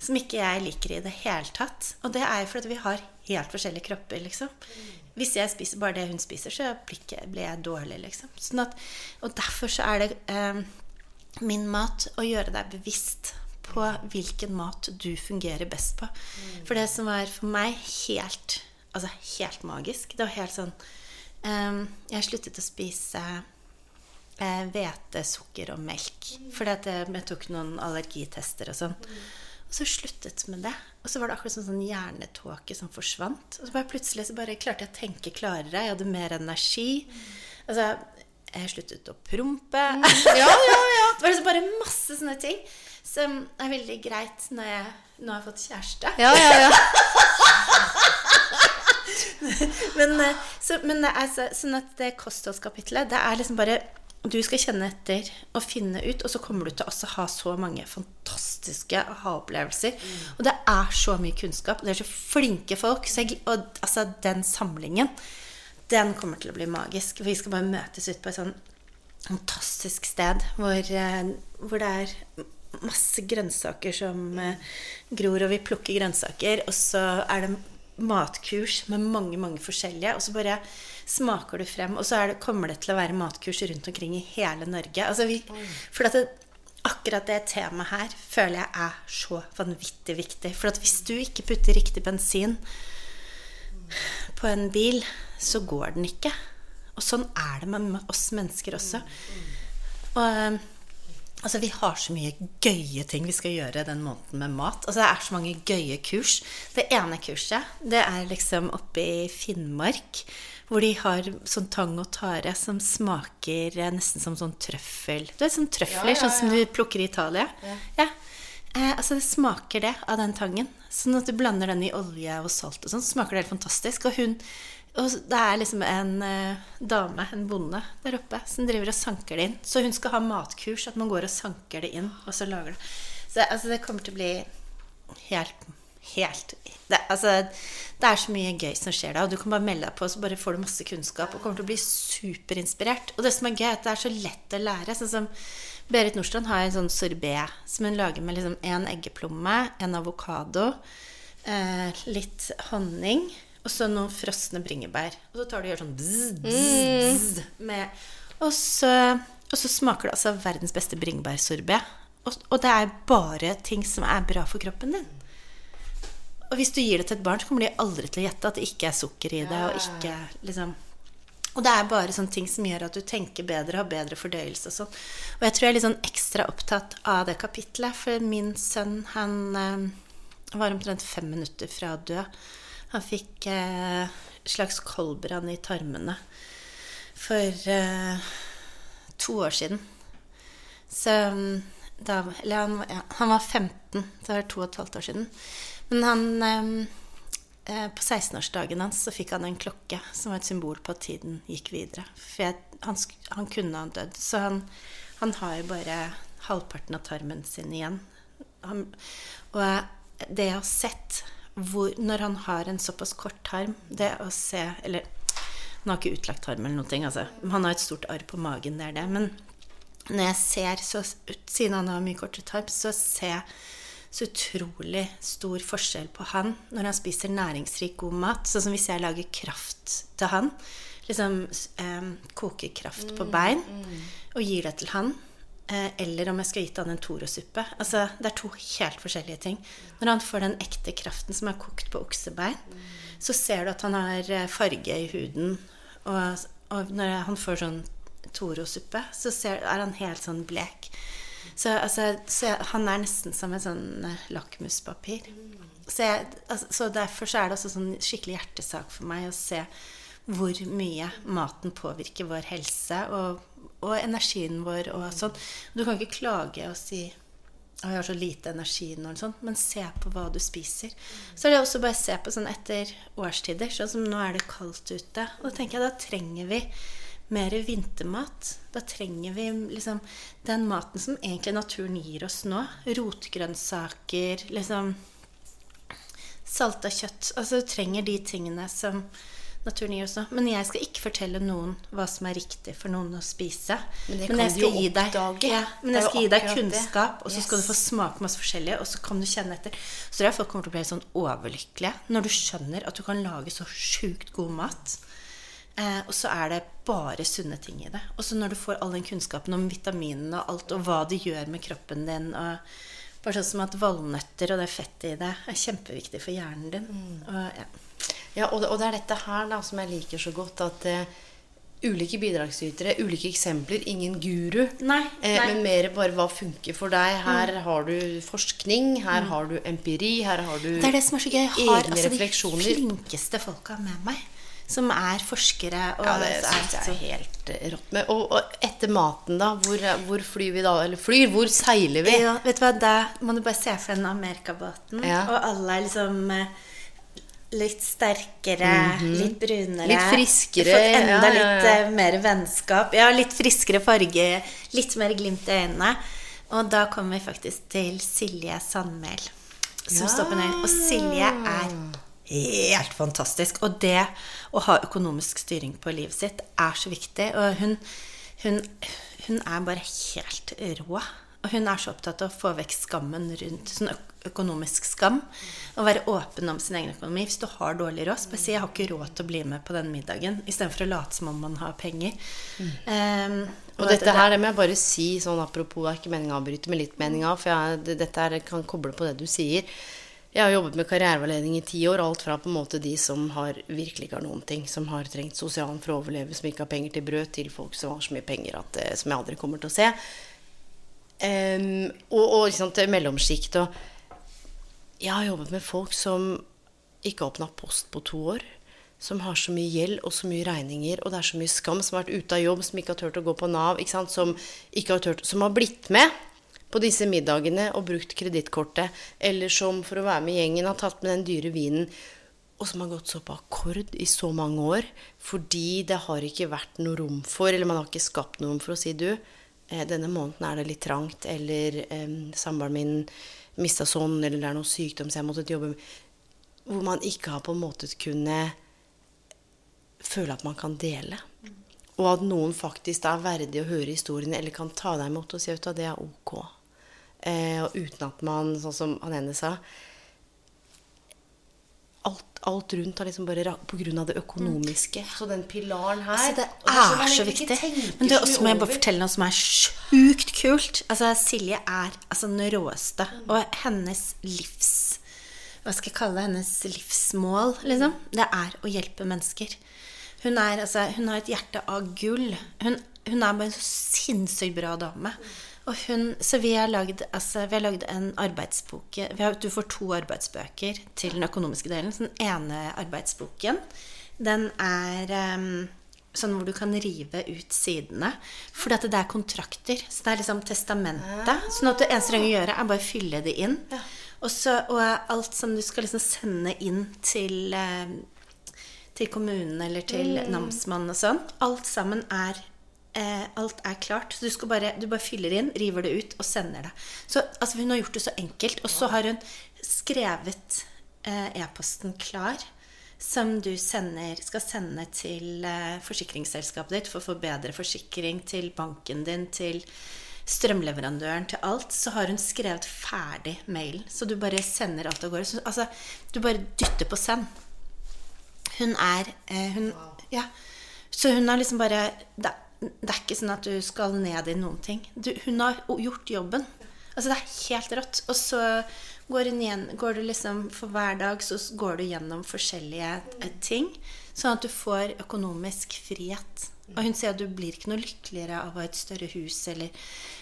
Som ikke jeg liker i det hele tatt. Og det er jo fordi vi har helt forskjellige kropper, liksom. Hvis jeg spiser bare det hun spiser, så blir, blir jeg dårlig, liksom. Sånn at, og derfor så er det eh, min mat og gjøre deg bevisst på hvilken mat du fungerer best på. For det som var for meg helt Altså helt magisk Det var helt sånn um, Jeg sluttet å spise eh, hvete, sukker og melk. For at jeg, tok noen allergitester og sånn. Og så sluttet med det. Og så var det akkurat sånn, sånn hjernetåke som forsvant. Og så bare plutselig så bare klarte jeg å tenke klarere. Jeg hadde mer energi. Altså, jeg sluttet å prompe. Ja, ja, ja. Det var liksom bare masse sånne ting som er veldig greit når jeg nå har fått kjæreste. Ja, ja, ja. Men, eh, så, men det er så, sånn at det kostholdskapitlet, det er liksom bare du skal kjenne etter og finne ut, og så kommer du til å ha så mange fantastiske aha-opplevelser. Og det er så mye kunnskap, og det er så flinke folk. Så jeg, og altså, den samlingen, den kommer til å bli magisk. Vi skal bare møtes ut på et sånn fantastisk sted hvor, eh, hvor det er masse grønnsaker som eh, gror, og vi plukker grønnsaker, og så er det matkurs med mange, mange forskjellige, og så bare smaker du frem, og så er det, kommer det til å være matkurs rundt omkring i hele Norge. Altså vi, for at det, akkurat det temaet her føler jeg er så vanvittig viktig. For at hvis du ikke putter riktig bensin på en bil, så går den ikke. Og sånn er det med oss mennesker også. Og eh, Altså, Vi har så mye gøye ting vi skal gjøre den måneden med mat. Altså, Det er så mange gøye kurs. Det ene kurset det er liksom oppe i Finnmark. Hvor de har sånn tang og tare som smaker eh, nesten som sånn trøffel. Du vet, sånn trøfler, sånn som du plukker i Italia. Ja. Eh, altså Det smaker det av den tangen. Sånn at du blander den i olje og salt, og sånn, så smaker det helt fantastisk. Og hun og det er liksom en eh, dame, en bonde, der oppe som driver og sanker det inn. Så hun skal ha matkurs, at man går og sanker det inn, og så lager det. Så altså, det kommer til å bli helt Helt det, altså, det er så mye gøy som skjer da, og du kan bare melde deg på, så bare får du masse kunnskap og kommer til å bli superinspirert. Og det som er gøy, er at det er så lett å lære. Sånn som Berit Nordstrand har en sånn sorbé som hun lager med liksom en eggeplomme, en avokado, eh, litt honning og så noen frosne bringebær. Og så tar du og gjør sånn bzz, bzz, bzz, med, og, så, og så smaker det altså verdens beste bringebærsorbé. Og, og det er bare ting som er bra for kroppen din. Og hvis du gir det til et barn, så kommer de aldri til å gjette at det ikke er sukker i det. Og ikke liksom og det er bare sånne ting som gjør at du tenker bedre, har bedre fordøyelse og sånn. Og jeg tror jeg er litt sånn ekstra opptatt av det kapitlet, for min sønn, han eh, var omtrent fem minutter fra å dø. Han fikk eh, slags koldbrann i tarmene for eh, to år siden. Så da Eller han, ja, han var 15, så det var to og et halvt år siden. Men han eh, På 16-årsdagen hans så fikk han en klokke som var et symbol på at tiden gikk videre. For jeg, han, han, kunne ha dødd. Så han, han, har jo bare halvparten av tarmen sin igjen. Han, og det jeg har sett hvor, når han har en såpass kort tarm Det å se Eller han har ikke utlagt tarm eller noe, altså. Han har et stort arr på magen, det er det. Men når jeg ser, så, siden han har mye kortere tarm, så ser jeg så utrolig stor forskjell på han når han spiser næringsrik, god mat. Sånn som hvis jeg lager kraft til han. Liksom eh, koker kraft på bein og gir det til han. Eh, eller om jeg skal gitt han en Toro-suppe. Altså, det er to helt forskjellige ting. Når han får den ekte kraften som er kokt på oksebein, så ser du at han har eh, farge i huden. Og, og når han får sånn Toro-suppe, så ser, er han helt sånn blek. Så, altså, så han er nesten som en sånn eh, lakmuspapir. Så, jeg, altså, så, derfor så er det også sånn skikkelig hjertesak for meg å se hvor mye maten påvirker vår helse, og, og energien vår og sånn. Du kan ikke klage og si å, jeg har så lite energi nå, sånt, men se på hva du spiser. Så er det også bare å se på sånn etter årstider, sånn som nå er det kaldt ute. Og da tenker jeg da trenger vi mer vintermat. Da trenger vi liksom den maten som egentlig naturen gir oss nå. Rotgrønnsaker, liksom Salta kjøtt. Altså du trenger de tingene som naturen gir oss. Men jeg skal ikke fortelle noen hva som er riktig for noen å spise. Men det Men jeg skal gi deg, ja, men jeg skal gi deg kunnskap, og så skal du få smake masse forskjellig, og så kan du kjenne etter. Så tror jeg folk kommer til å bli sånn overlykkelige når du skjønner at du kan lage så sjukt god mat. Eh, og så er det bare sunne ting i det. Og så når du får all den kunnskapen om vitaminene og alt, og hva det gjør med kroppen din og Bare sånn som at valnøtter og det fettet i det er kjempeviktig for hjernen din. Mm. Og, ja. Ja, og det, og det er dette her da som jeg liker så godt. At uh, ulike bidragsytere, ulike eksempler, ingen guru. Nei, Eh, nei. men mer bare hva funker for deg. Her har du forskning, her har du empiri, her har du Det er det som er så gøy. Jeg har altså, de flinkeste folka med meg. Som er forskere. Og Ja, det er syns jeg så- er helt eh, rått. med. og, og etter maten, da? Hvor, hvor flyr vi da? Eller flyr? Hvor seiler vi? Ja, vet du hva, Da må du bare se for deg den Amerikabåten. Ja. Og alle er liksom eh, litt sterkere, litt brunere. Litt friskere, Fått enda ja, ja, ja. litt eh, mer vennskap. Ja, litt friskere farge. Litt mer glimt i øynene. Og da kommer vi faktisk til Silje Sandmæl. Som står på nøkkelen. Og Silje er helt fantastisk. Og det å ha økonomisk styring på livet sitt er så viktig. Og hun, hun, hun er bare helt rå. Og hun er så opptatt av å få vekk skammen rundt sånn økonomisk skam. Og være åpen om sin egen økonomi. Hvis du har dårlig råd, bare si 'jeg har ikke råd til å bli med på den middagen', istedenfor å late som om man har penger. Um, Og dette her, det må jeg bare si sånn apropos, det er ikke meninga å avbryte, men litt meninga, for jeg, dette her kan koble på det du sier. Jeg har jobbet med karriereveiledning i ti år, alt fra på en måte de som har virkelig ikke har noen ting, som har trengt sosialen for å overleve, som ikke har penger til brød, til folk som har så mye penger at, eh, som jeg aldri kommer til å se. Em, og, og liksom til mellomsjikt. Og jeg har jobbet med folk som ikke har åpna post på to år. Som har så mye gjeld og så mye regninger, og det er så mye skam. Som har vært ute av jobb, som ikke har turt å gå på Nav. Ikke? Som, ikke har tørt, som har blitt med på disse middagene og brukt kredittkortet. Eller som for å være med i gjengen har tatt med den dyre vinen. Og som har gått så på akkord i så mange år. Fordi det har ikke vært noe rom for, eller man har ikke skapt noe rom for å si du, denne måneden er det litt trangt, eller eh, samboeren min mista sånn, eller det er noe sykdom så jeg måtte jobbe med Hvor man ikke har på en måte kunne føle at man kan dele. Og at noen faktisk er verdig å høre historiene, eller kan ta deg imot og si at det er ok. Eh, og uten at man, sånn som han ene sa alt, rundt har liksom bare pga. på grunn av det økonomiske. Så den pilaren her Altså, det er, så viktig. Men det er også må jeg bare fortelle noe som er sjukt kult. Altså, Silje er altså den råeste. Og hennes livs Hva skal jeg kalle det? Hennes livsmål, liksom. Det er å hjelpe mennesker. Hun, er, altså, hun har et hjerte av gull. Hun, hun er bare en så sinnssykt bra dame. Og hun, så vi har lagd altså, en arbeidsbok vi har, Du får to arbeidsbøker til den økonomiske delen. Så den ene arbeidsboken, den er um, sånn hvor du kan rive ut sidene. At det er kontrakter. Så det er liksom testamentet. Sånn at det eneste du trenger å gjøre, er bare å fylle det inn. Og, så, og alt som du skal liksom sende inn til eh, til kommunen eller til namsmannen og sånn. Alt sammen er eh, Alt er klart. Så du, bare, du bare fyller inn, river det ut og sender det. Så altså, Hun har gjort det så enkelt. Og så har hun skrevet eh, e-posten klar. Som du sender, skal sende til eh, forsikringsselskapet ditt for å få bedre forsikring. Til banken din, til strømleverandøren, til alt. Så har hun skrevet ferdig mailen. Så du bare sender alt av gårde. Så, altså, du bare dytter på send. Hun er eh, hun, ja. Så hun har liksom bare det, det er ikke sånn at du skal ned i noen ting. Du, hun har gjort jobben. Altså Det er helt rått. Og så går, igjen, går du liksom For hver dag så går du gjennom forskjellige eh, ting, sånn at du får økonomisk frihet. Og hun sier at du blir ikke noe lykkeligere av å ha et større hus, eller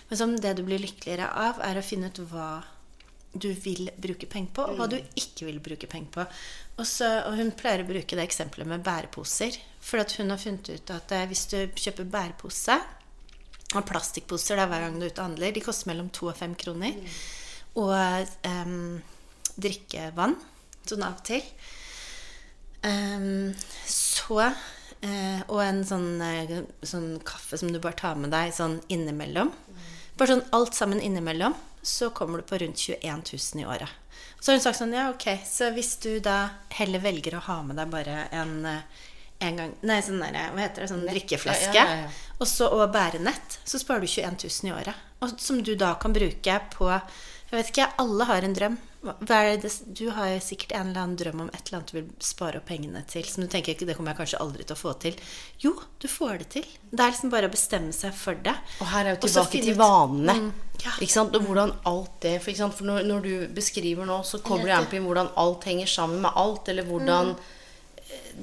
Men som det du blir lykkeligere av, er å finne ut hva du vil bruke penger på, og hva du ikke vil bruke penger på. Og, så, og hun pleier å bruke det eksempelet med bæreposer. For at hun har funnet ut at eh, hvis du kjøper bærepose, Og plastikkposer er hver gang du er ute og handler. De koster mellom to og fem kroner. Og em, drikkevann sånn av og til. Um, så Uh, Og en sånn, uh, sånn kaffe som du bare tar med deg sånn innimellom. Bare sånn alt sammen innimellom. Så kommer du på rundt 21 000 i året. Så har hun sagt sånn, ja ok, så hvis du da heller velger å ha med deg bare en eh, en gang, nei, sånn der, hva heter det, sånn drikkeflaske, Ja, ja, ja, og så og bærenett, så sparer du 21 000 i året. Og som du da kan bruke på Jeg vet ikke, alle har en drøm. Du har sikkert en eller annen drøm om et eller annet du vil spare opp pengene til, som du tenker ikke, det kommer jeg kanskje aldri til å få til. Jo, du får det til. Det er liksom bare å bestemme seg for det. Og her er jo tilbake til vanene. Mm, ja. Ikke sant? Og hvordan alt det For, for når, når du beskriver nå, så kommer det gjerne på hvordan alt henger sammen med alt, eller hvordan Mm.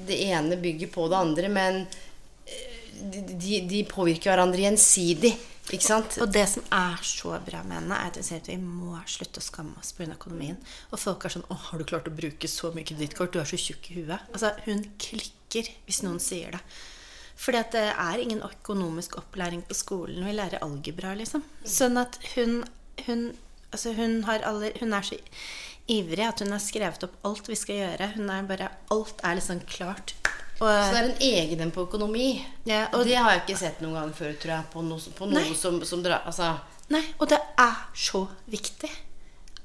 Det ene bygger på det andre. Men eh, de, de, påvirker hverandre gjensidig. Ikke sant? Og det som er så bra med henne, er at hun sier at vi må slutte å skamme oss pga. økonomien. Og folk er sånn 'Å, har du klart å bruke så mye kredittkort? Du er så tjukk i huet.' Altså, hun klikker hvis noen sier det. Fordi at det er ingen økonomisk opplæring på skolen. Vi lærer algebra, liksom. Sånn at hun Hun, altså hun, har aller, hun er så ivrig at hun har skrevet opp alt vi skal gjøre. Hun er bare Alt er liksom klart. Og, Så det er en egen en på økonomi. Ja, og det har jeg ikke sett noen gang før, tror jeg. På noe, på noe som, som dra, Altså Nei, og det er så viktig.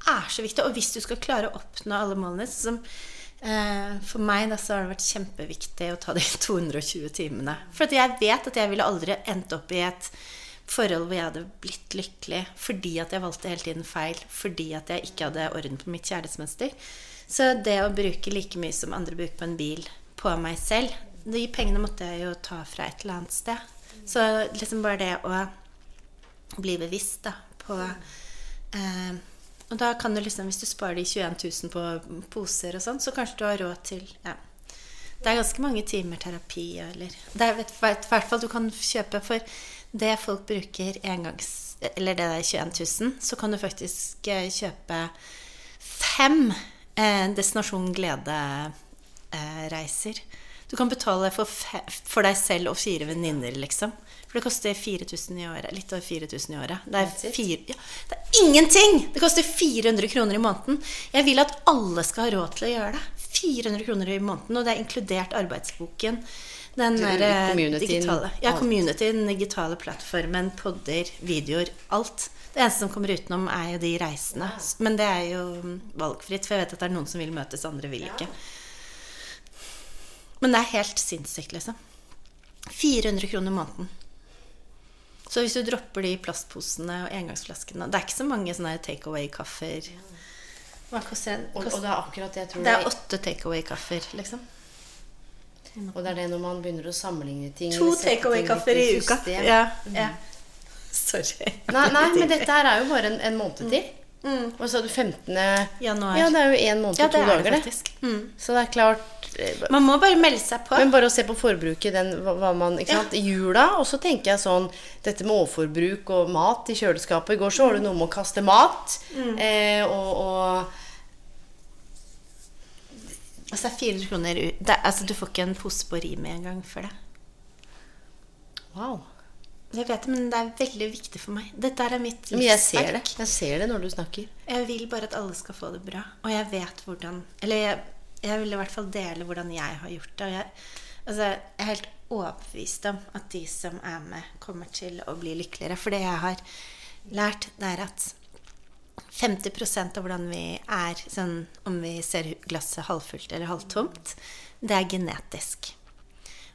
Er så viktig. Og hvis du skal klare å oppnå alle målene som eh, For meg da, så har det vært kjempeviktig å ta de 220 timene. For at jeg vet at jeg ville aldri endt opp i et forhold hvor jeg hadde blitt lykkelig fordi at jeg valgte hele tiden feil, fordi at jeg ikke hadde orden på mitt kjærlighetsmønster. Så det å bruke like mye som andre bruker på en bil, på meg selv De pengene måtte jeg jo ta fra et eller annet sted. Så liksom bare det å bli bevisst da, på eh, Og da kan du liksom, hvis du sparer de 21 000 på poser og sånn, så kanskje du har råd til ja. Det er ganske mange timer terapi, eller Det er i hvert fall du kan kjøpe for det folk bruker engangs... Eller det der 21 000, så kan du faktisk eh, kjøpe fem eh, Destinasjon Glede-reiser. Du kan betale for, for deg selv og fire venninner, liksom. For det koster 4000 i året. Litt over 4000 i året. Det er, fire, ja, det er ingenting! Det koster 400 kroner i måneden. Jeg vil at alle skal ha råd til å gjøre det. 400 kroner i måneden, og det er inkludert arbeidsboken. Den der, eh, digitale, ja, community, den digitale plattformen, podder, videoer, alt. Det eneste som kommer utenom, er jo de reisene. Men det er jo valgfritt, for jeg vet at det er noen som vil møtes, andre vil ikke. Men det er helt sinnssykt, liksom. 400 kroner i måneden. Så hvis du dropper de plastposene og engangsflaskene Det er ikke så mange sånne take away-kaffer. Og, og det er akkurat det jeg tror Det er åtte take away-kaffer, liksom. Og det er det når man begynner å sammenligne ting To take away-kaffer i uka. Ja, ja. Sorry. Nei, nei, men dette her er jo bare en, en måned til. Og så er det 15. Januar. Ja, det er jo én måned Ja, og to er det dager, det. Mm. Så det er klart eh, Man må bare melde seg på. Men bare å se på forbruket, den, hva, hva man, ikke sant? I jula, og så tenker jeg sånn Dette med overforbruk og mat i kjøleskapet. I går så var det noe med å kaste mat. Mm. Eh, og, og Altså, det er 400 kroner. Det, altså, du får ikke en pose på Rimi engang for det. Wow. Jeg vet det, men det er veldig viktig for meg. Dette er mitt Men jeg ser det. Jeg ser det når du snakker. Jeg vil bare at alle skal få det bra. Og jeg vet hvordan Eller jeg, jeg vil i hvert fall dele hvordan jeg har gjort det. Og jeg, altså, jeg er helt overbevist om at de som er med, kommer til å bli lykkeligere. For det jeg har lært, det er at 50 av hvordan vi er, sånn, om vi ser glasset halvfullt eller halvtomt, det er genetisk.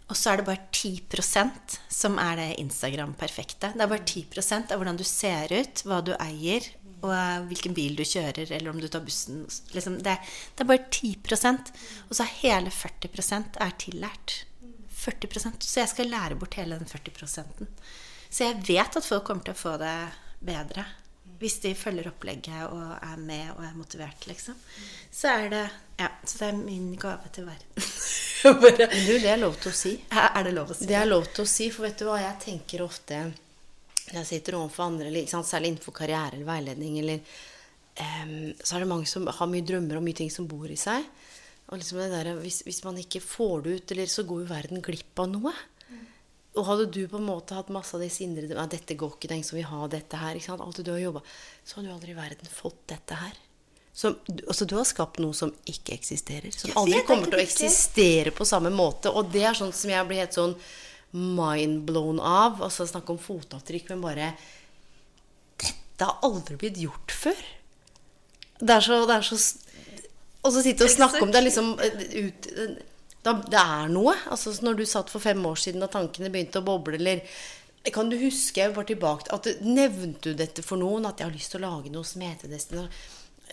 Og så er det bare 10% som er det Instagram-perfekte. Det er bare 10% av hvordan du ser ut, hva du eier, og hvilken bil du kjører, eller om du tar bussen. Liksom, det, det er bare 10% Og så er hele 40% er tillært. 40% Så jeg skal lære bort hele den 40 Så jeg vet at folk kommer til å få det bedre. Hvis de følger opplegget og er med og er motivert, liksom. Så er det Ja, så det er min gave til verden. Bare, Men du, det er lov til å si. er det lov å si? Det er lov til å si, for vet du hva jeg tenker ofte når jeg sitter overfor andre, liksom, særlig innenfor karriere eller veiledning, eller um, så er det mange som har mye drømmer og mye ting som bor i seg. Og liksom det der, hvis, hvis man ikke får det ut, eller så går jo verden glipp av noe. Og hadde du på en måte hatt masse av disse indre ja, 'Dette går ikke, ingen som vil ha dette her.' Ikke sant? Alt du har jobba Så hadde du aldri i verden fått dette her. Som, altså, du har skapt noe som ikke eksisterer. Som aldri er kommer til å eksistere på samme måte. Og det er sånn som jeg blir helt sånn mindblown av. Altså snakke om fotavtrykk, men bare Dette har aldri blitt gjort før. Det er så, det er så Og så sitte og snakke om det er liksom ut da, Det er noe. Altså Når du satt for fem år siden og tankene begynte å boble, eller Kan du huske jeg var tilbake at du, Nevnte du dette for noen? At jeg har lyst til å lage noe som heter Destina?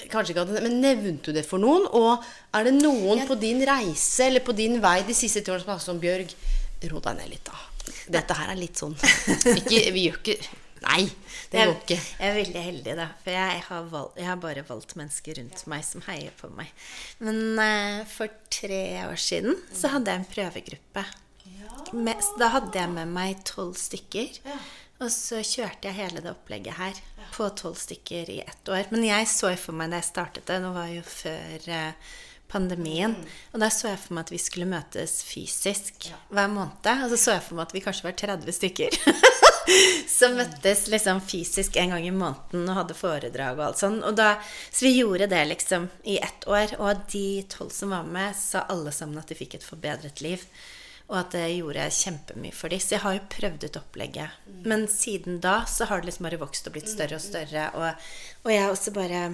Kanskje ikke men nevnte du det for noen? Og er det noen på din reise eller på din vei de siste ti årene som har sagt om Bjørg, ro deg ned litt, da. Dette her er litt sånn ikke, Vi gjør ikke Nei, det går ikke. jeg er veldig heldig, da. For jeg har, valgt, jeg har bare valgt mennesker rundt meg som heier på meg. Men uh, for tre år siden så hadde jeg en prøvegruppe. Med, da hadde jeg med meg tolv stykker. Og så kjørte jeg hele det opplegget her på tolv stykker i ett år. Men jeg så for meg da jeg startet det, nå var jo før eh, pandemien, og da så jeg for meg at vi skulle møtes fysisk hver måned. Og så så jeg for meg at vi kanskje var 30 stykker. som møttes liksom fysisk en gang i måneden og hadde foredrag og alt sånn. Og da, så vi gjorde det liksom i ett år. Og de tolv som var med, sa alle sammen at de fikk et forbedret liv. Og at det gjorde kjempemye for dem. Så jeg har jo prøvd ut opplegget. Men siden da så har det liksom bare vokst og blitt større og større. Og, og jeg også bare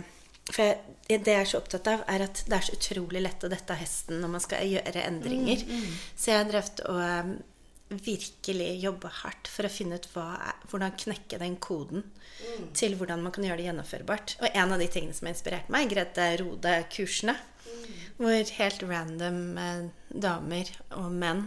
For jeg, det jeg er så opptatt av, er at det er så utrolig lett å dette av hesten når man skal gjøre endringer. Så jeg har drevet og virkelig jobbe hardt for å finne ut hva hvordan knekke den koden til hvordan man kan gjøre det gjennomførbart. Og en av de tingene som har inspirert meg, er Grete Rode-kursene. Hvor helt random eh, damer og menn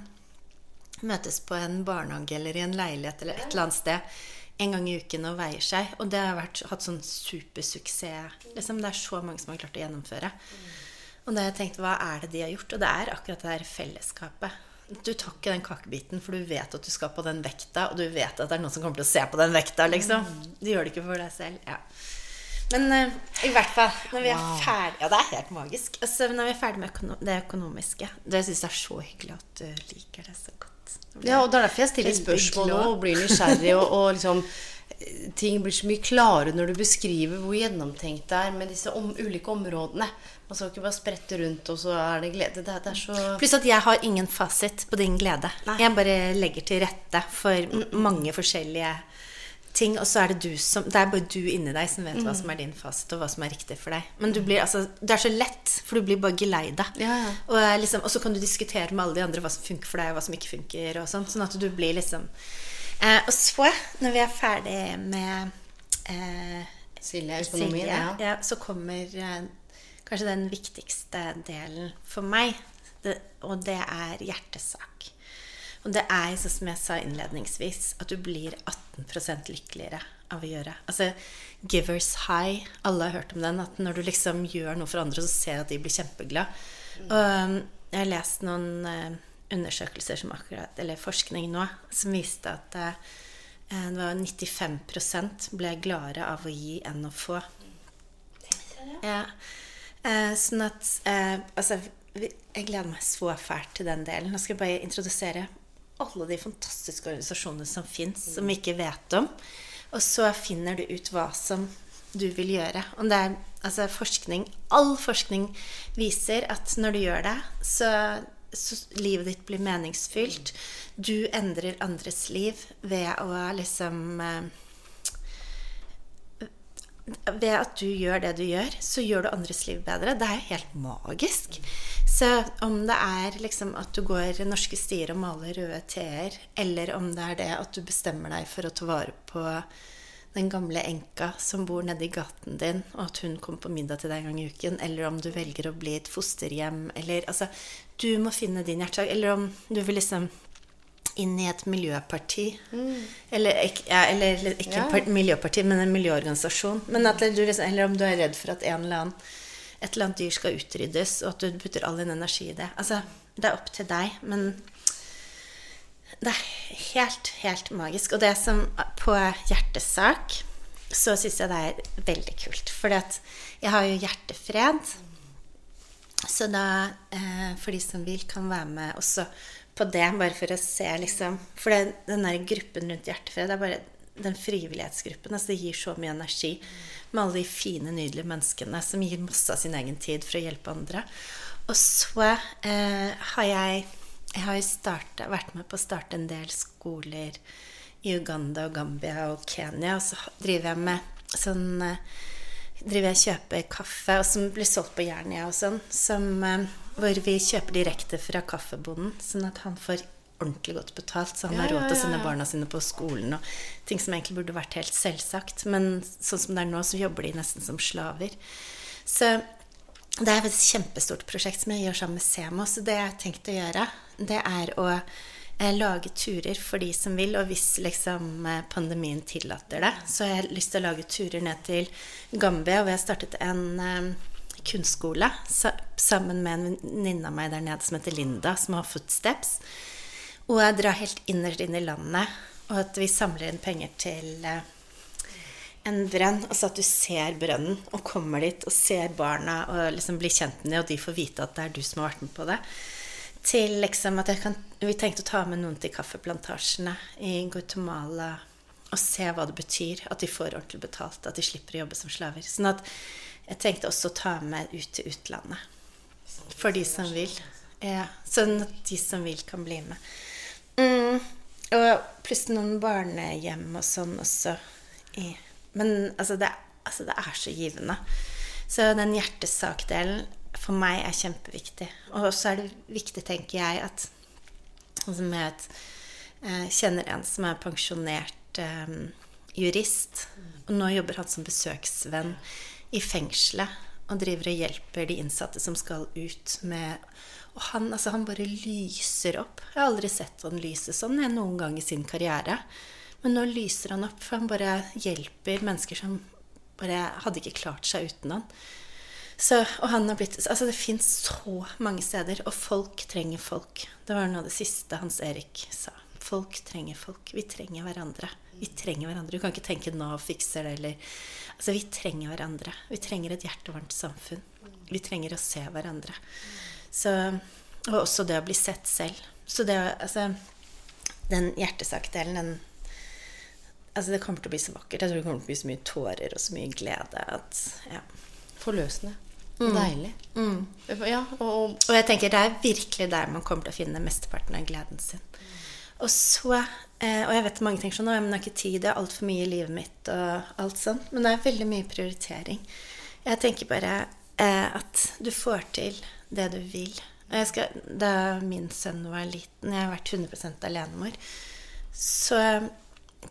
møtes på en barnehage eller i en leilighet eller et eller annet sted en gang i uken og veier seg. Og det har vært, hatt sånn supersuksess. Liksom, det er så mange som har klart å gjennomføre. Og da har jeg tenkt, hva er det de har gjort? Og det er akkurat det der fellesskapet. Du tar ikke den kakebiten, for du vet at du skal på den vekta, og du vet at det er noen som kommer til å se på den vekta, liksom. Du gjør det ikke for deg selv. Ja. Men uh, i hvert fall, når vi er ferdig Ja, det er helt magisk. Altså, når vi er ferdig med økono det økonomiske Det syns jeg er så hyggelig at du liker det så godt. Ja, og det er derfor jeg stiller spørsmål nå og blir nysgjerrig. Og, og liksom eh, Ting blir så mye klarere når du beskriver hvor gjennomtenkt det er med disse om, ulike områdene. Man skal ikke bare sprette rundt, og så er det glede. Det, det er så Pluss at jeg har ingen fasit på din glede. Nei. Jeg bare legger til rette for mange forskjellige ting. Og så er det du som Det er bare du inni deg som vet hva som er din fasit, og hva som er riktig for deg. Men du blir altså Det er så lett, for du blir bare geleida. Ja, ja. Og, liksom, og så kan du diskutere med alle de andre hva som funker for deg, og hva som ikke funker. Og sånt, sånn at du blir liksom eh, Og så, når vi er ferdig med eh, Silje, økonomien. Silje, Ja. ja, så kommer eh, kanskje den viktigste delen for meg, det, og det er hjertesak. Og det er, sånn som jeg sa innledningsvis, at du blir 18% lykkeligere av å gjøre. Altså, givers high, alle har hørt om den, at når du liksom gjør noe for andre, så ser du at de blir kjempeglade. Og um, jeg har lest noen eh, undersøkelser som akkurat, eller forskning nå, som viste at eh, det var 95% ble gladere av å gi enn å få. Ja. Eh, sånn at eh, Altså, jeg gleder meg så fælt til den delen. Nå skal jeg bare introdusere alle de fantastiske organisasjonene som fins, som vi ikke vet om. Og så finner du ut hva som du vil gjøre. Og det er altså forskning All forskning viser at når du gjør det, så, så livet ditt blir meningsfylt. Du endrer andres liv ved å liksom eh, ved at du gjør det du gjør, så gjør du andres liv bedre. Det er jo helt magisk. Så om det er liksom at du går norske stier og maler røde T-er, eller om det er det at du bestemmer deg for å ta vare på den gamle enka som bor nedi gaten din, og at hun kommer på middag til deg en gang i uken, eller om du velger å bli et fosterhjem, eller altså Du må finne din hjertesak. Eller om du vil liksom inn i et miljøparti. Eller, ikke- ja, eller ikke Ja. par- miljøparti, men en miljøorganisasjon. Men at du liksom, eller om du er redd for at en eller annen, et eller annet dyr skal utryddes, og at du putter all din energi i det. Altså, det er opp til deg, men det er helt, helt magisk. Og det som på hjertesak, så syns jeg det er veldig kult. For jeg har jo hjertefred. Så da, eh, for de som vil, kan være med også på det, bare for å se, liksom For det, den der gruppen rundt Hjertefred, det er bare den frivillighetsgruppen. altså Det gir så mye energi med alle de fine, nydelige menneskene som gir masse av sin egen tid for å hjelpe andre. Og så eh, har jeg Jeg har startet, vært med på å starte en del skoler i Uganda og Gambia og Kenya, og så driver jeg med sånn eh, driver jeg og kjøper kaffe, og som blir solgt på Jernia og sånn, som, eh, hvor vi kjøper direkte fra kaffebonden, sånn at han får ordentlig godt betalt, så han Ja, har råd til å sende barna sine på skolen og ting som egentlig burde vært helt selvsagt. Men sånn som det er nå, så jobber de nesten som slaver. Så det er et kjempestort prosjekt som jeg gjør sammen med Semo. Så det jeg har tenkt å gjøre, det er å lage turer for de som vil. Og hvis liksom eh, pandemien tillater det, så har jeg lyst til å lage turer ned til Gambia. hvor jeg startet en eh, kunstskole sa, sammen med en venninne av meg der nede som heter Linda, som har Footsteps. Og jeg drar helt innerst inn i landet, og at vi samler inn penger til eh, en brønn, altså at du ser brønnen og kommer dit og ser barna og liksom blir kjent med dem, og de får vite at det er du som har vært med på det. Til liksom at kan Vi tenkte å ta med noen til kaffeplantasjene i Guatemala og se hva det betyr at de får ordentlig betalt, at de slipper å jobbe som slaver. Sånn at jeg tenkte også å ta med ut til utlandet. For de som vil. Ja, sånn at de som vil, kan bli med. Mm. Og pluss noen barnehjem og sånn også. Men altså det, altså det er så givende. Så den hjertesakdelen for meg er kjempeviktig. Og så er det viktig, tenker jeg, at som jeg et, eh, kjenner en som er pensjonert eh, jurist, og nå jobber han som besøksvenn i fengselet og driver og hjelper de innsatte som skal ut med Og han, altså, han bare lyser opp. Jeg har aldri sett han lyse sånn jeg, noen gang i sin karriere. Men nå lyser han opp, for han bare hjelper mennesker som bare hadde ikke klart seg uten han. Så, og han har blitt, altså Det fins så mange steder, og folk trenger folk. Det var noe av det siste Hans Erik sa. Folk trenger folk. Vi trenger hverandre. Vi trenger hverandre. Du kan ikke tenke Nav fikser det, eller Altså, vi trenger hverandre. Vi trenger et hjertevarmt samfunn. Vi trenger å se hverandre. Så, og også det å bli sett selv. Så det Altså, den hjertesakdelen, den Altså, det kommer til å bli så vakkert. Jeg tror det kommer til å bli så mye tårer og så mye glede at Ja. Forløsende. Deilig. Ja, og, og jeg tenker det er virkelig der man kommer til å finne mesteparten av gleden sin. Og så eh, Og jeg vet mange tenker sånn Å, men jeg har ikke tid, det er altfor mye i livet mitt og alt sånt. Men det er veldig mye prioritering. Jeg tenker bare eh, at du får til det du vil. Jeg skal, da min sønn var liten, jeg har vært 100% alenemor, så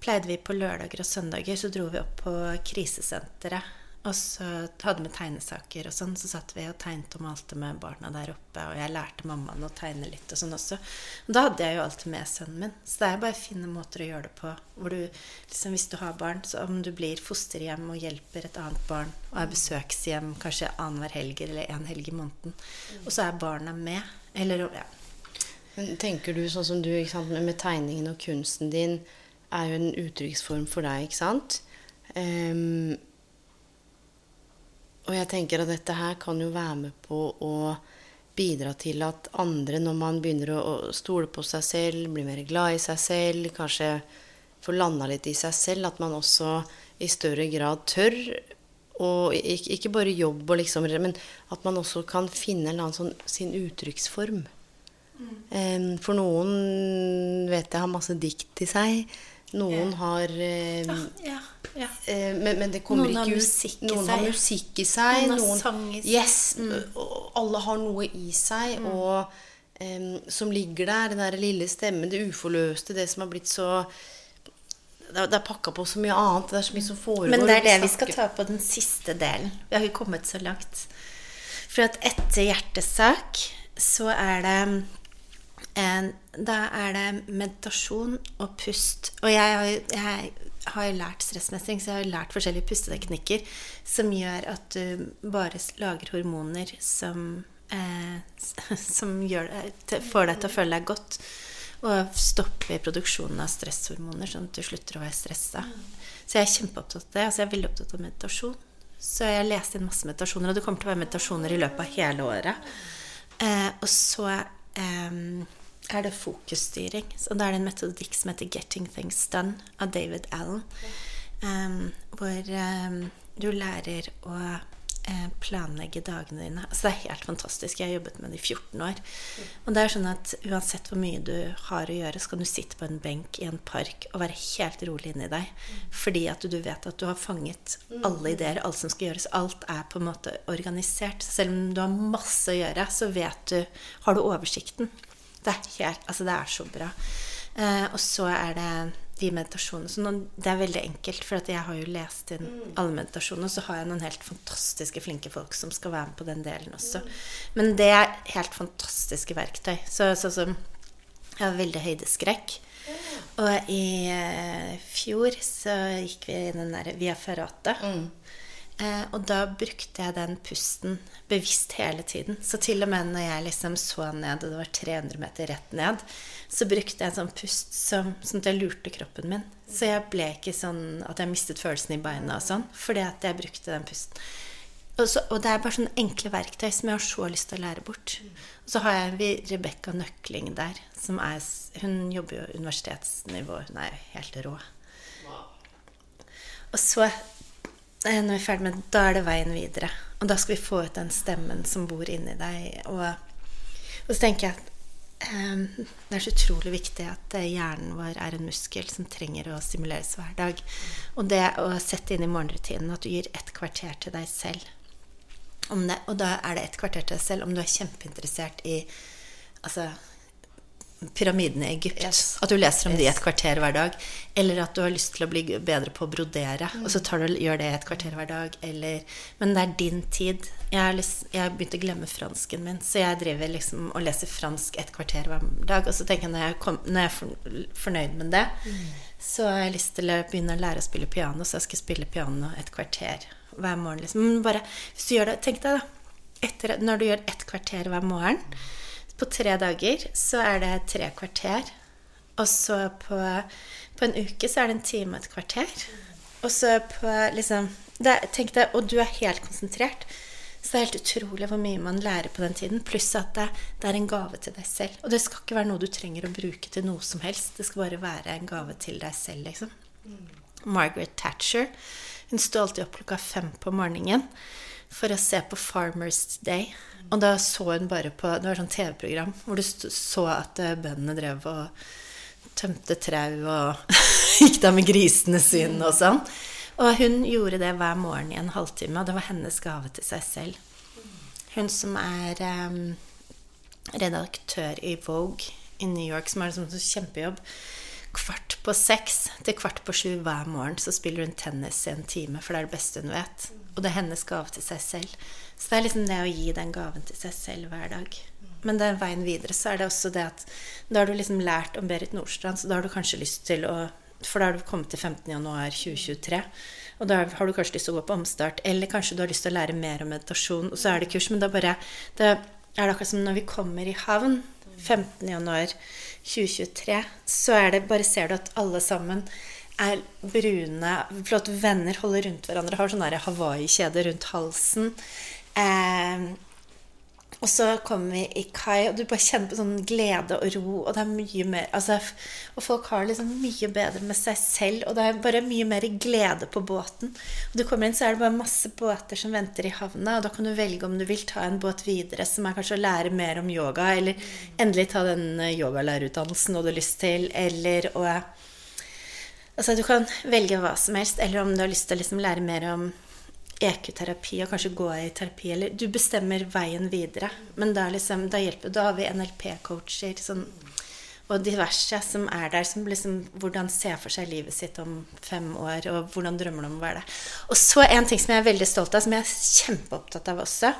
pleide vi på lørdager og søndager så dro vi opp på krisesenteret. Og så hadde vi tegnesaker og sånn, så satt vi og tegnet og malte med barna der oppe. Og jeg lærte mammaen å tegne litt og sånn også. Og da hadde jeg jo alltid med sønnen min. Så det er bare fine måter å gjøre det på. Hvor du, liksom, hvis du har barn, så om du blir fosterhjem og hjelper et annet barn, og er besøkshjem kanskje annenhver helg eller en helg i måneden, og så er barna med. Eller ja. Men tenker du sånn som du, ikke sant, med, tegningen og kunsten din er jo en uttrykksform for deg, ikke sant? Ehm, og jeg tenker at dette her kan jo være med på å bidra til at andre, når man begynner å, stole på seg selv, blir mer glad i seg selv, kanskje får landa litt i seg selv, at man også i større grad tør og ikke, ikke bare jobb, og liksom, men at man også kan finne en eller annen sånn, sin uttrykksform. Mm. for noen vet jeg har masse dikt i seg. Noen har eh, ja, ja. eh, men, men det kommer Noen har ikke ut Noen seg, har musikk i seg. Noen har sang i seg. Mm. Yes, mm. alle har noe i seg. Og eh, som ligger der, den der lille stemmen, det uforløste, det som har blitt så det er, pakka på så mye annet. Det er så mye som foregår. Men det er det vi skal ta på den siste delen. Vi har ikke kommet så langt. For at etter hjertesak så er det Da er det meditasjon og pust. Og jeg har, jeg har jo lært stressmestring, så jeg har lært forskjellige pusteteknikker som gjør at du bare lager hormoner som eh, som det, får deg til å føle deg godt. Og stopper produksjonen av stresshormoner, sånn at du slutter å være stressa. Så jeg er kjempeopptatt av det. Altså jeg er veldig opptatt av meditasjon. Så jeg leste inn masse meditasjoner, og det kommer til å være meditasjoner i løpet av hele året. Eh, og så eh, er det fokusstyring. Så da er det en metodikk som heter 'Getting Things Done' av David Allen. Um, hvor um, du lærer å uh, planlegge dagene dine. Altså det er helt fantastisk. Jeg har jobbet med det i 14 år. Og det er sånn at uansett hvor mye du har å gjøre, så kan du sitte på en benk i en park og være helt rolig inni deg. Fordi at du vet at du har fanget alle ideer, alt som skal gjøres. Alt er på en måte organisert. Selv om du har masse å gjøre, så vet du Har du oversikten. Det er, helt, altså det er så bra. Eh, og så er det de meditasjonene. Så nå, det er veldig enkelt, for jeg har jo lest inn alle meditasjonene. Og så har jeg noen helt fantastiske, flinke folk som skal være med på den delen også. Men det er helt fantastiske verktøy. Så så, så Jeg har veldig høydeskrekk. Og i eh, fjor så gikk vi i den der Via Ferrata. Eh, og da brukte jeg den pusten bevisst hele tiden. Så til og med når jeg liksom så ned, og det var 300 meter rett ned, så brukte jeg en sånn pust som, sånn at jeg lurte kroppen min. Så jeg ble ikke sånn at jeg mistet følelsen i beina og sånn, fordi at jeg brukte den pusten. Og, så, og det er bare sånne enkle verktøy som jeg har så lyst til å lære bort. Og så har jeg Rebekka Nøkling der, som er Hun jobber jo universitetsnivå. Hun er jo helt rå. Og så eh, når vi er ferdig med det, da er det veien videre. Og da skal vi få ut den stemmen som bor inni deg. Og, og så tenker jeg at um, det er så utrolig viktig at eh, hjernen vår er en muskel som trenger å stimuleres hver dag. Og det å sette inn i morgenrutinen at du gir et kvarter til deg selv. Det, og da er det et kvarter til deg selv om du er kjempeinteressert i altså, pyramidene i Egypt. At du leser om de et kvarter hver dag. Eller at du har lyst til å bli bedre på å brodere, og så tar du, gjør det et kvarter hver dag. Eller, men det er din tid. Jeg har, lyst, jeg har begynt å glemme fransken min, så jeg driver liksom og leser fransk et kvarter hver dag. Og så tenker jeg når jeg, kom, når jeg er for, fornøyd med det, så har jeg lyst til å begynne å lære å spille piano, så jeg skal spille piano et kvarter hver morgen. Liksom. Men bare, hvis du gjør det, tenk deg da, etter, når du gjør et kvarter hver morgen på tre dager så er det tre kvarter. Og så på, på en uke så er det en time og et kvarter. Og så på liksom det, Tenk deg, Og du er helt konsentrert. Så det er helt utrolig hvor mye man lærer på den tiden. Pluss at det, det, er en gave til deg selv. Og det skal ikke være noe du trenger å bruke til noe som helst. Det skal bare være en gave til deg selv, liksom. Margaret Thatcher hun sto alltid opp klokka fem på morgenen for å se på Farmers Day. Og da så hun bare på Det var sånn TV-program hvor du så at eh, bøndene drev og tømte trau og gikk da med grisene sine og sånn. Og hun gjorde det hver morgen i en halvtime, og det var hennes gave til seg selv. Hun som er um, redaktør i Vogue i New York, som har en sånn kjempejobb kvart på seks til kvart på sju hver morgen så spiller hun tennis i en time, for det er det beste hun vet. Og det er hennes gave til seg selv. Så det er liksom det å gi den gaven til seg selv hver dag. Men den veien videre så er det også det at da har du liksom lært om Berit Nordstrand, så da har du kanskje lyst til å For da har du kommet til 15.1.2023. Og da har du kanskje lyst til å gå på omstart, eller kanskje du har lyst til å lære mer om meditasjon, og så er det kurs. Men da bare det er det akkurat som når vi kommer i havn 15.1. 2023, så er det bare ser du at alle sammen er brune, flotte venner, holder rundt hverandre, har sånn Hawaii-kjede rundt halsen. Eh, og så kommer vi i kai, og du bare kjenner på sånn glede og ro. Og det er mye mer altså, Og folk har liksom mye bedre med seg selv. Og det er bare mye mer glede på båten. Og du kommer inn, så er det bare masse båter som venter i havna. Og da kan du velge om du vil ta en båt videre, som er kanskje å lære mer om yoga. Eller endelig ta den eh, yogalærerutdannelsen du har lyst til. Eller å Altså, du kan velge hva som helst. Eller om du har lyst til å liksom lære mer om EQ-terapi og kanskje gå i terapi, eller du bestemmer veien videre. Men da, liksom, da hjelper Da har vi NLP-coacher sånn, og diverse som er der, som liksom Hvordan ser for seg livet sitt om fem år, og hvordan drømmer de om å være det. Og så en ting som jeg er veldig stolt av, som jeg er kjempeopptatt av også.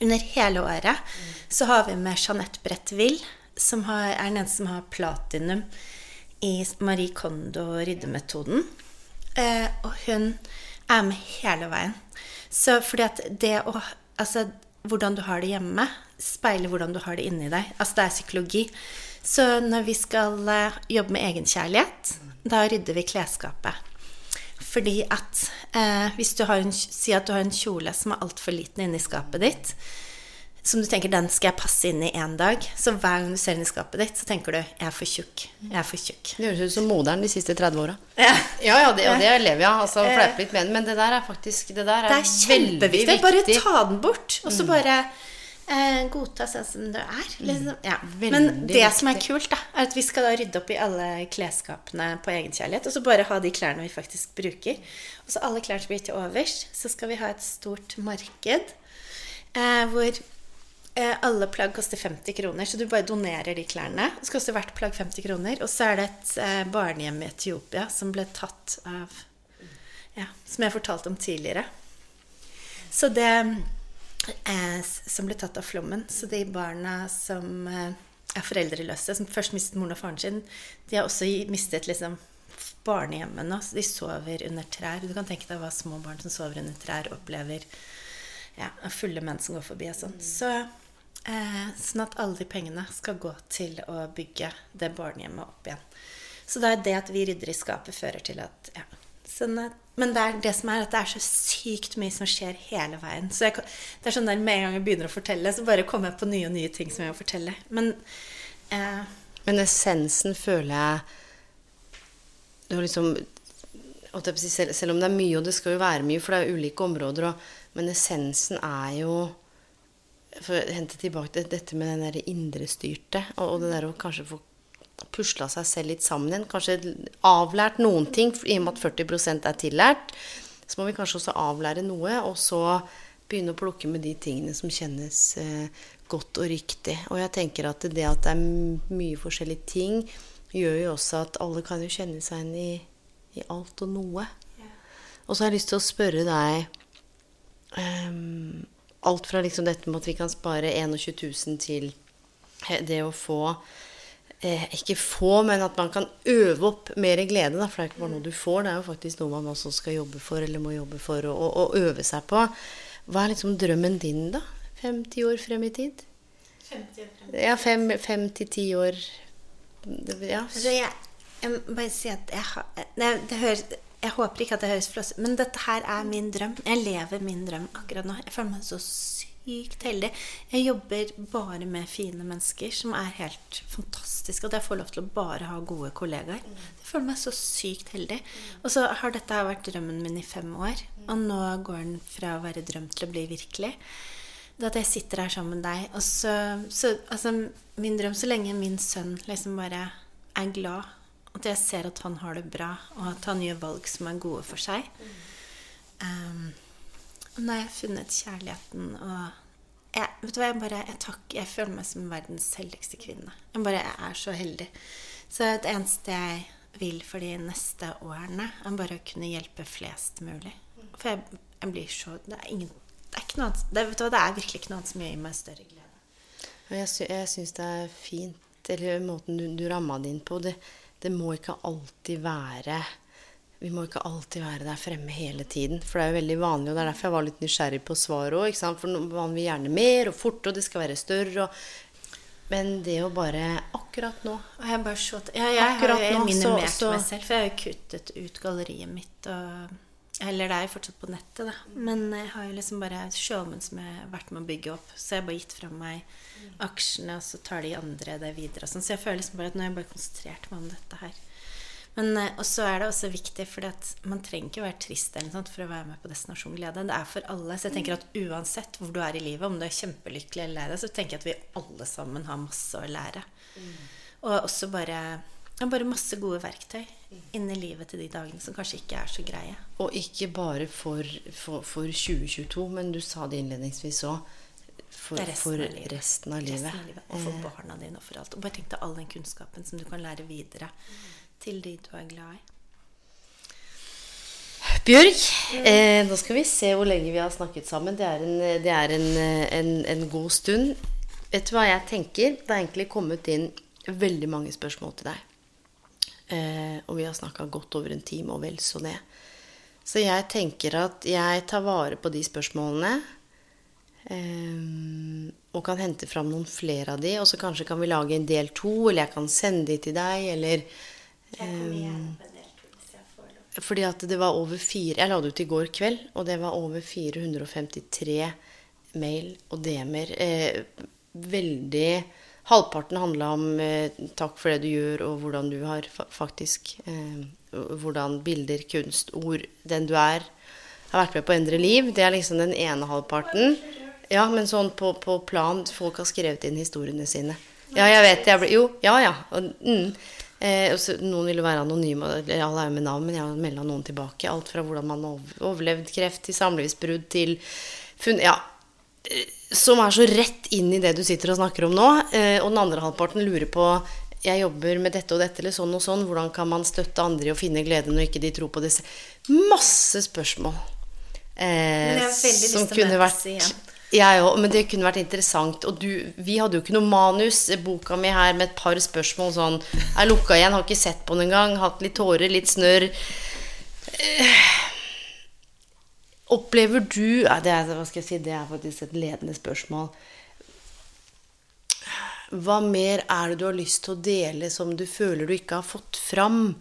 Under hele året så har vi med Jeanette Brettville, som har, er den eneste som har platinum i Marie Kondo-ryddemetoden. Eh, og hun er med hele veien. Så fordi at det å Altså hvordan du har det hjemme, speiler hvordan du har det inni deg. Altså det er psykologi. Så når vi skal eh, jobbe med egenkjærlighet, da rydder vi klesskapet. Fordi at eh, hvis du har en, Si at du har en kjole som er altfor liten inni skapet ditt. Som du tenker den skal jeg passe inn i én dag. Så hver gang du ser den i skapet ditt, så tenker du 'jeg er for tjukk'. Jeg er for tjukk. Det høres ut som moderen de siste 30 åra. Ja. Ja, ja, det, og det lever jeg altså, fleiper litt med. Men det der er faktisk Det der er, Det er kjempeviktig. Bare ta den bort, og så bare eh, godta sånn som du er. Liksom. Ja. Men det som er kult, da, er at vi skal da rydde opp i alle klesskapene på egenkjærlighet, og så bare ha de klærne vi faktisk bruker. Og så alle klær som blir til overs, så skal vi ha et stort marked eh, hvor alle plagg koster 50 kroner, så du bare donerer de klærne. Og Så koster hvert plagg 50 kroner. Og så er det et eh, barnehjem i Etiopia som ble tatt av ja, Som jeg fortalte om tidligere. Så det eh, Som ble tatt av flommen. Så de barna som eh, er foreldreløse, som først mistet moren og faren sin, de har også mistet liksom barnehjemmet nå. Så de sover under trær. Du kan tenke deg hva små barn som sover under trær, opplever. Ja, fulle menn som går forbi og sånn. Så eh, sånn at alle de pengene skal gå til å bygge det barnehjemmet opp igjen. Så det er det at vi rydder i skapet, fører til at ja. Sånn at, men det er det som er at det er så sykt mye som skjer hele veien. Så jeg, det er sånn der med en gang jeg begynner å fortelle, så bare kommer jeg på nye og nye ting som jeg må fortelle. Men eh, Men essensen føler jeg Du har liksom selv, selv om det er mye, og det skal jo være mye, for det er ulike områder, og, men essensen er jo For å hente tilbake til dette med den der indrestyrte, og, og det der å kanskje få pusla seg selv litt sammen igjen. Kanskje avlært noen ting, i og med at 40% er tillært. Så må vi kanskje også avlære noe, og så begynne å plukke med de tingene som kjennes eh, godt og riktig. Og jeg tenker at det at det er mye forskjellige ting, gjør jo også at alle kan jo kjenne seg igjen i, i alt og noe. Og så har jeg lyst til å spørre deg ehm, Alt fra liksom dette med at vi kan spare 21 000 til eh, det å få eh, Ikke få, men at man kan øve opp mer glede. Da, for det er ikke bare noe du får, det er jo faktisk noe man også skal jobbe for, eller må jobbe for og, og, og øve seg på. Hva er liksom drømmen din, da? Fem-ti år frem i tid? Ja, fem, fem til ti år. Det- Ja. Altså, jeg, jeg må bare si at jeg, har, nei, det høres, jeg håper ikke at det høres flåsete Men dette her er min drøm. Jeg lever min drøm akkurat nå. Jeg føler meg så sykt heldig. Jeg jobber bare med fine mennesker som er helt fantastiske. At jeg får lov til å bare ha gode kollegaer. Jeg føler meg så sykt heldig. Og så har dette vært drømmen min i fem år. Og nå går den fra å være drøm til å bli virkelig. Det at jeg sitter her sammen med deg. Og så, så altså, min drøm så lenge min sønn liksom bare er glad, at jeg ser at han har det bra, og at han gjør valg som er gode for seg. Um, nå har jeg funnet kjærligheten, og jeg, vet du hva, jeg bare jeg, takk, jeg føler meg som verdens heldigste kvinne. Jeg bare jeg er så heldig. Så det eneste jeg vil for de neste årene, er bare å kunne hjelpe flest mulig. For jeg, jeg blir så Det er ingen det er, ikke noe det, vet du hva, det er virkelig ikke noe annet som gir meg større glede. Jeg, sy syns det er fint, eller måten du, du ramma det inn på. Det, det må ikke alltid være Vi må ikke alltid være der fremme hele tiden. For det er jo veldig vanlig, og det er derfor jeg var litt nysgjerrig på svaret òg. For man vil gjerne mer og fort, og det skal være større. Og, men det å bare Akkurat nå Og jeg bare så ja, Jeg har Akkurat jo nå, minimert så- så- meg selv, for jeg har jo kuttet ut galleriet mitt. Og, eller det er jo fortsatt på nettet, da. Men jeg har jo liksom bare showmen som jeg har vært med å bygge opp. Så jeg har bare gitt fra meg aksjene, og så tar de andre det videre. Sånn. Så jeg føler liksom bare at nå har jeg bare konsentrert meg om dette her. Men, eh, og så er det også viktig, for man trenger ikke å være trist eller noe for å være med på Destinasjon glede. Det er for alle. Så jeg tenker at uansett hvor du er i livet, om du er kjempelykkelig eller lei deg, så tenker jeg at vi alle sammen har masse å lære. Og også bare, ja, bare masse gode verktøy inni livet til de dagene som kanskje ikke er så greie. Og ikke bare for, for, for 2022, men du sa det innledningsvis òg. For, er resten for av resten av livet. Resten av livet. Og for Eh, barna dine og for alt. Og bare tenk deg all den kunnskapen som du kan lære videre til de du er glad i. Bjørg, eh, nå skal vi se hvor lenge vi har snakket sammen. Det er en, det er en, en, en god stund. Vet du hva jeg tenker? Det er egentlig kommet inn veldig mange spørsmål til deg. Eh, og vi har snakka godt over en time, og vel så det. Så jeg tenker at jeg tar vare på de spørsmålene. eh, og kan hente fram noen flere av de, og så kanskje kan vi lage en del to, eller jeg kan sende de til deg, eller fordi at det var over fire Jeg la det ut i går kveld, og det var over 453 mail og DM-er. Eh, veldig Halvparten handla om eh, takk for det du gjør, og hvordan du har fa faktisk eh, Hvordan bilder, kunst, ord, den du er, har vært med på å endre liv. Det er liksom den ene halvparten. Ja, men sånn på, på plan Folk har skrevet inn historiene sine. Ja, jeg vet det. Jo, ja ja. Og, mm. Eh, også, noen ville være anonyme, eller alle er jo med navn, men jeg har melda noen tilbake. Alt fra hvordan man har ov- overlevd kreft, til samlivsbrudd, til funn... Ja. Eh, Som er så rett inn i det du sitter og snakker om nå. Eh, og den andre halvparten lurer på jeg jobber med dette og dette, eller sånn og sånn. Hvordan kan man støtte andre i å finne glede når ikke de tror på det? Masse spørsmål. Eh, jeg som kunne vært jeg òg, men det kunne vært interessant. Og du, vi hadde jo ikke noe manus. Boka mi her med et par spørsmål sånn Er lukka igjen, har ikke sett på den engang. Hatt litt tårer, litt snørr. Eh, Opplever du ja, det, er, hva skal jeg si, det er faktisk et ledende spørsmål. Hva mer er det du har lyst til å dele som du føler du ikke har fått fram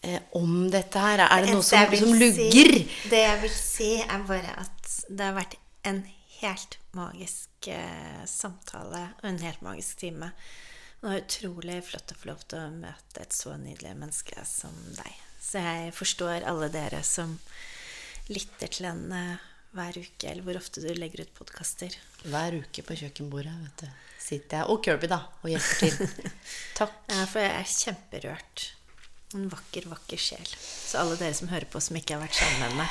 eh, om dette her? Er det noe som, som, lugger? si- det jeg vil si, er bare at det har vært en helt magisk eh, samtale og en helt magisk time. Det var utrolig flott å få lov til å møte et så nydelig menneske som deg. Så jeg forstår alle dere som lytter til henne hver uke, eller hvor ofte du legger ut podkaster. Hver uke på kjøkkenbordet vet du, sitter jeg Og Kirby, da, og hjelper til. Takk. Ja, for jeg er kjemperørt. En vakker, vakker sjel. Så alle dere som hører på som ikke har vært sammen med henne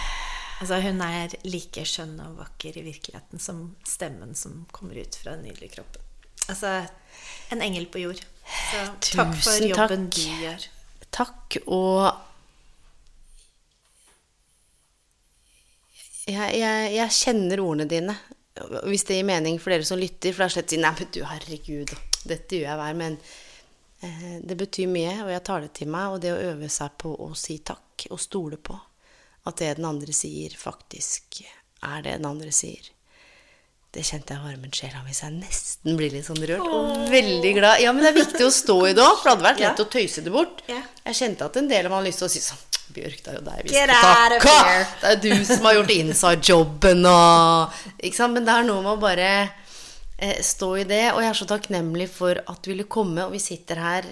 Altså, hun er like skjønn og vakker i virkeligheten som stemmen som kommer ut fra den nydelige kroppen. Altså, en engel på jord. Så takk for jobben takk. du gjør. Takk, og jeg, jeg, jeg kjenner ordene dine. Hvis det gir mening for dere som lytter. For det er slett å si Nei, men du, herregud, dette gjør jeg hver. Men eh, det betyr mye, og jeg tar det til meg. Og det å øve seg på å si takk, og stole på at det den andre sier, faktisk er det den andre sier. Det kjente jeg varmen sjela hvis jeg nesten blir litt sånn rørt. Og veldig glad. Ja, men det er viktig å stå i det òg, for det hadde vært lett å tøyse det bort. Jeg kjente at en del av meg hadde lyst til å si sånn Bjørk, det er jo deg vi skal takke! Det er du som har gjort inside-jobben? Men det er noe med å bare eh, stå i det. Og jeg er så takknemlig for at du ville komme, og vi sitter her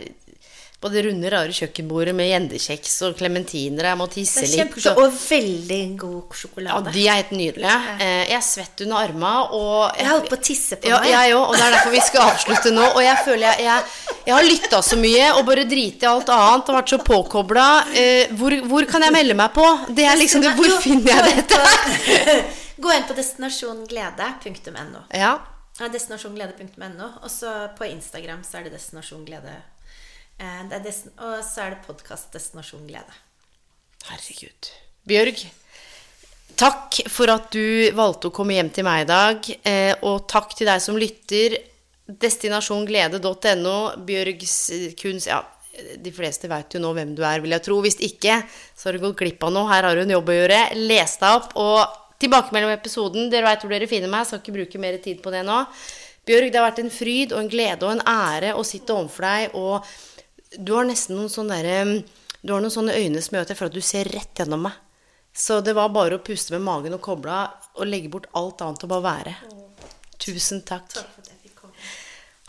på det runde, rare kjøkkenbordet med gjendekjeks og klementiner, jeg må tisse litt. Og... Og veldig god ja, sjokolade. de er helt nydelige. Eh, jeg er svett under arma, og Jeg holdt på å tisse på ja, meg. Jeg òg, og det er derfor vi skal avslutte nå. Og jeg føler jeg, jeg, jeg har lytta så mye og bare driti i alt annet og vært så påkobla. Eh, hvor, hvor kan jeg melde meg på? Det er liksom det, Hvor finner jeg dette? Gå inn på destinasjonglede.no. Ja. Ja, destinasjonglede.no. Og så på Instagram så er det destinasjonglede. Eh, det er dest og så er det podkast Destinasjon glede. Herregud. Bjørg, takk for at du valgte å komme hjem til meg i dag. Eh, og takk til deg som lytter. Destinasjonglede.no. Bjørgs kunst Ja, de fleste vet jo nå hvem du er, vil jeg tro. Hvis ikke, så har du gått glipp av noe. Her har du en jobb å gjøre. Les deg opp. Og tilbakemelding om episoden. Dere veit hvor dere finner meg. Skal ikke bruke mer tid på det nå. Bjørg, det har vært en fryd og en glede og en ære å sitte overfor deg. Og du har nesten noen sånne derre Du har noen sånne øyne som gjør at jeg føler at du ser rett gjennom meg. Så det var bare å puste med magen og koble av og legge bort alt annet og bare være. Tusen takk.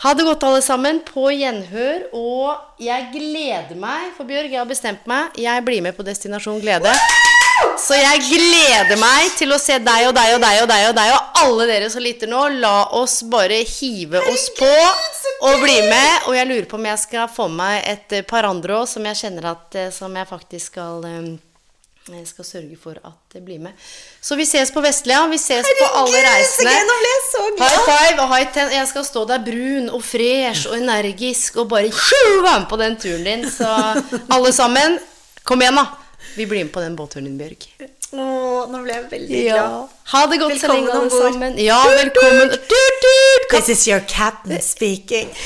Ha det godt, alle sammen. På gjenhør. Og jeg gleder meg, for Bjørg, jeg har bestemt meg. Jeg blir med på Destinasjon glede. Så jeg gleder meg til å se deg og deg og deg og deg og deg og alle dere som lytter nå. La oss bare hive oss på og bli med. Og jeg lurer på om jeg skal få med meg et eh, par andre òg, som jeg kjenner at eh, Som jeg faktisk skal eh, jeg skal sørge for at det blir med. Så vi ses på Vestlia. Vi ses på alle reisene. High five og high ten. Jeg skal stå der brun og fresh og energisk og bare være med på den turen din. Så alle sammen, kom igjen, da. Vi blir med på den båtturen din, Bjørg. Åh, nå ble jeg veldig glad. Ha det godt så lenge, alle sammen. Ja, velkommen. This is your captain speaking.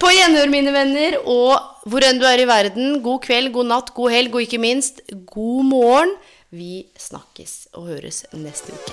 På gjenhør, mine venner, og hvor enn du er i verden, god kveld, god natt, god helg, og ikke minst god morgen. Vi snakkes og høres neste uke.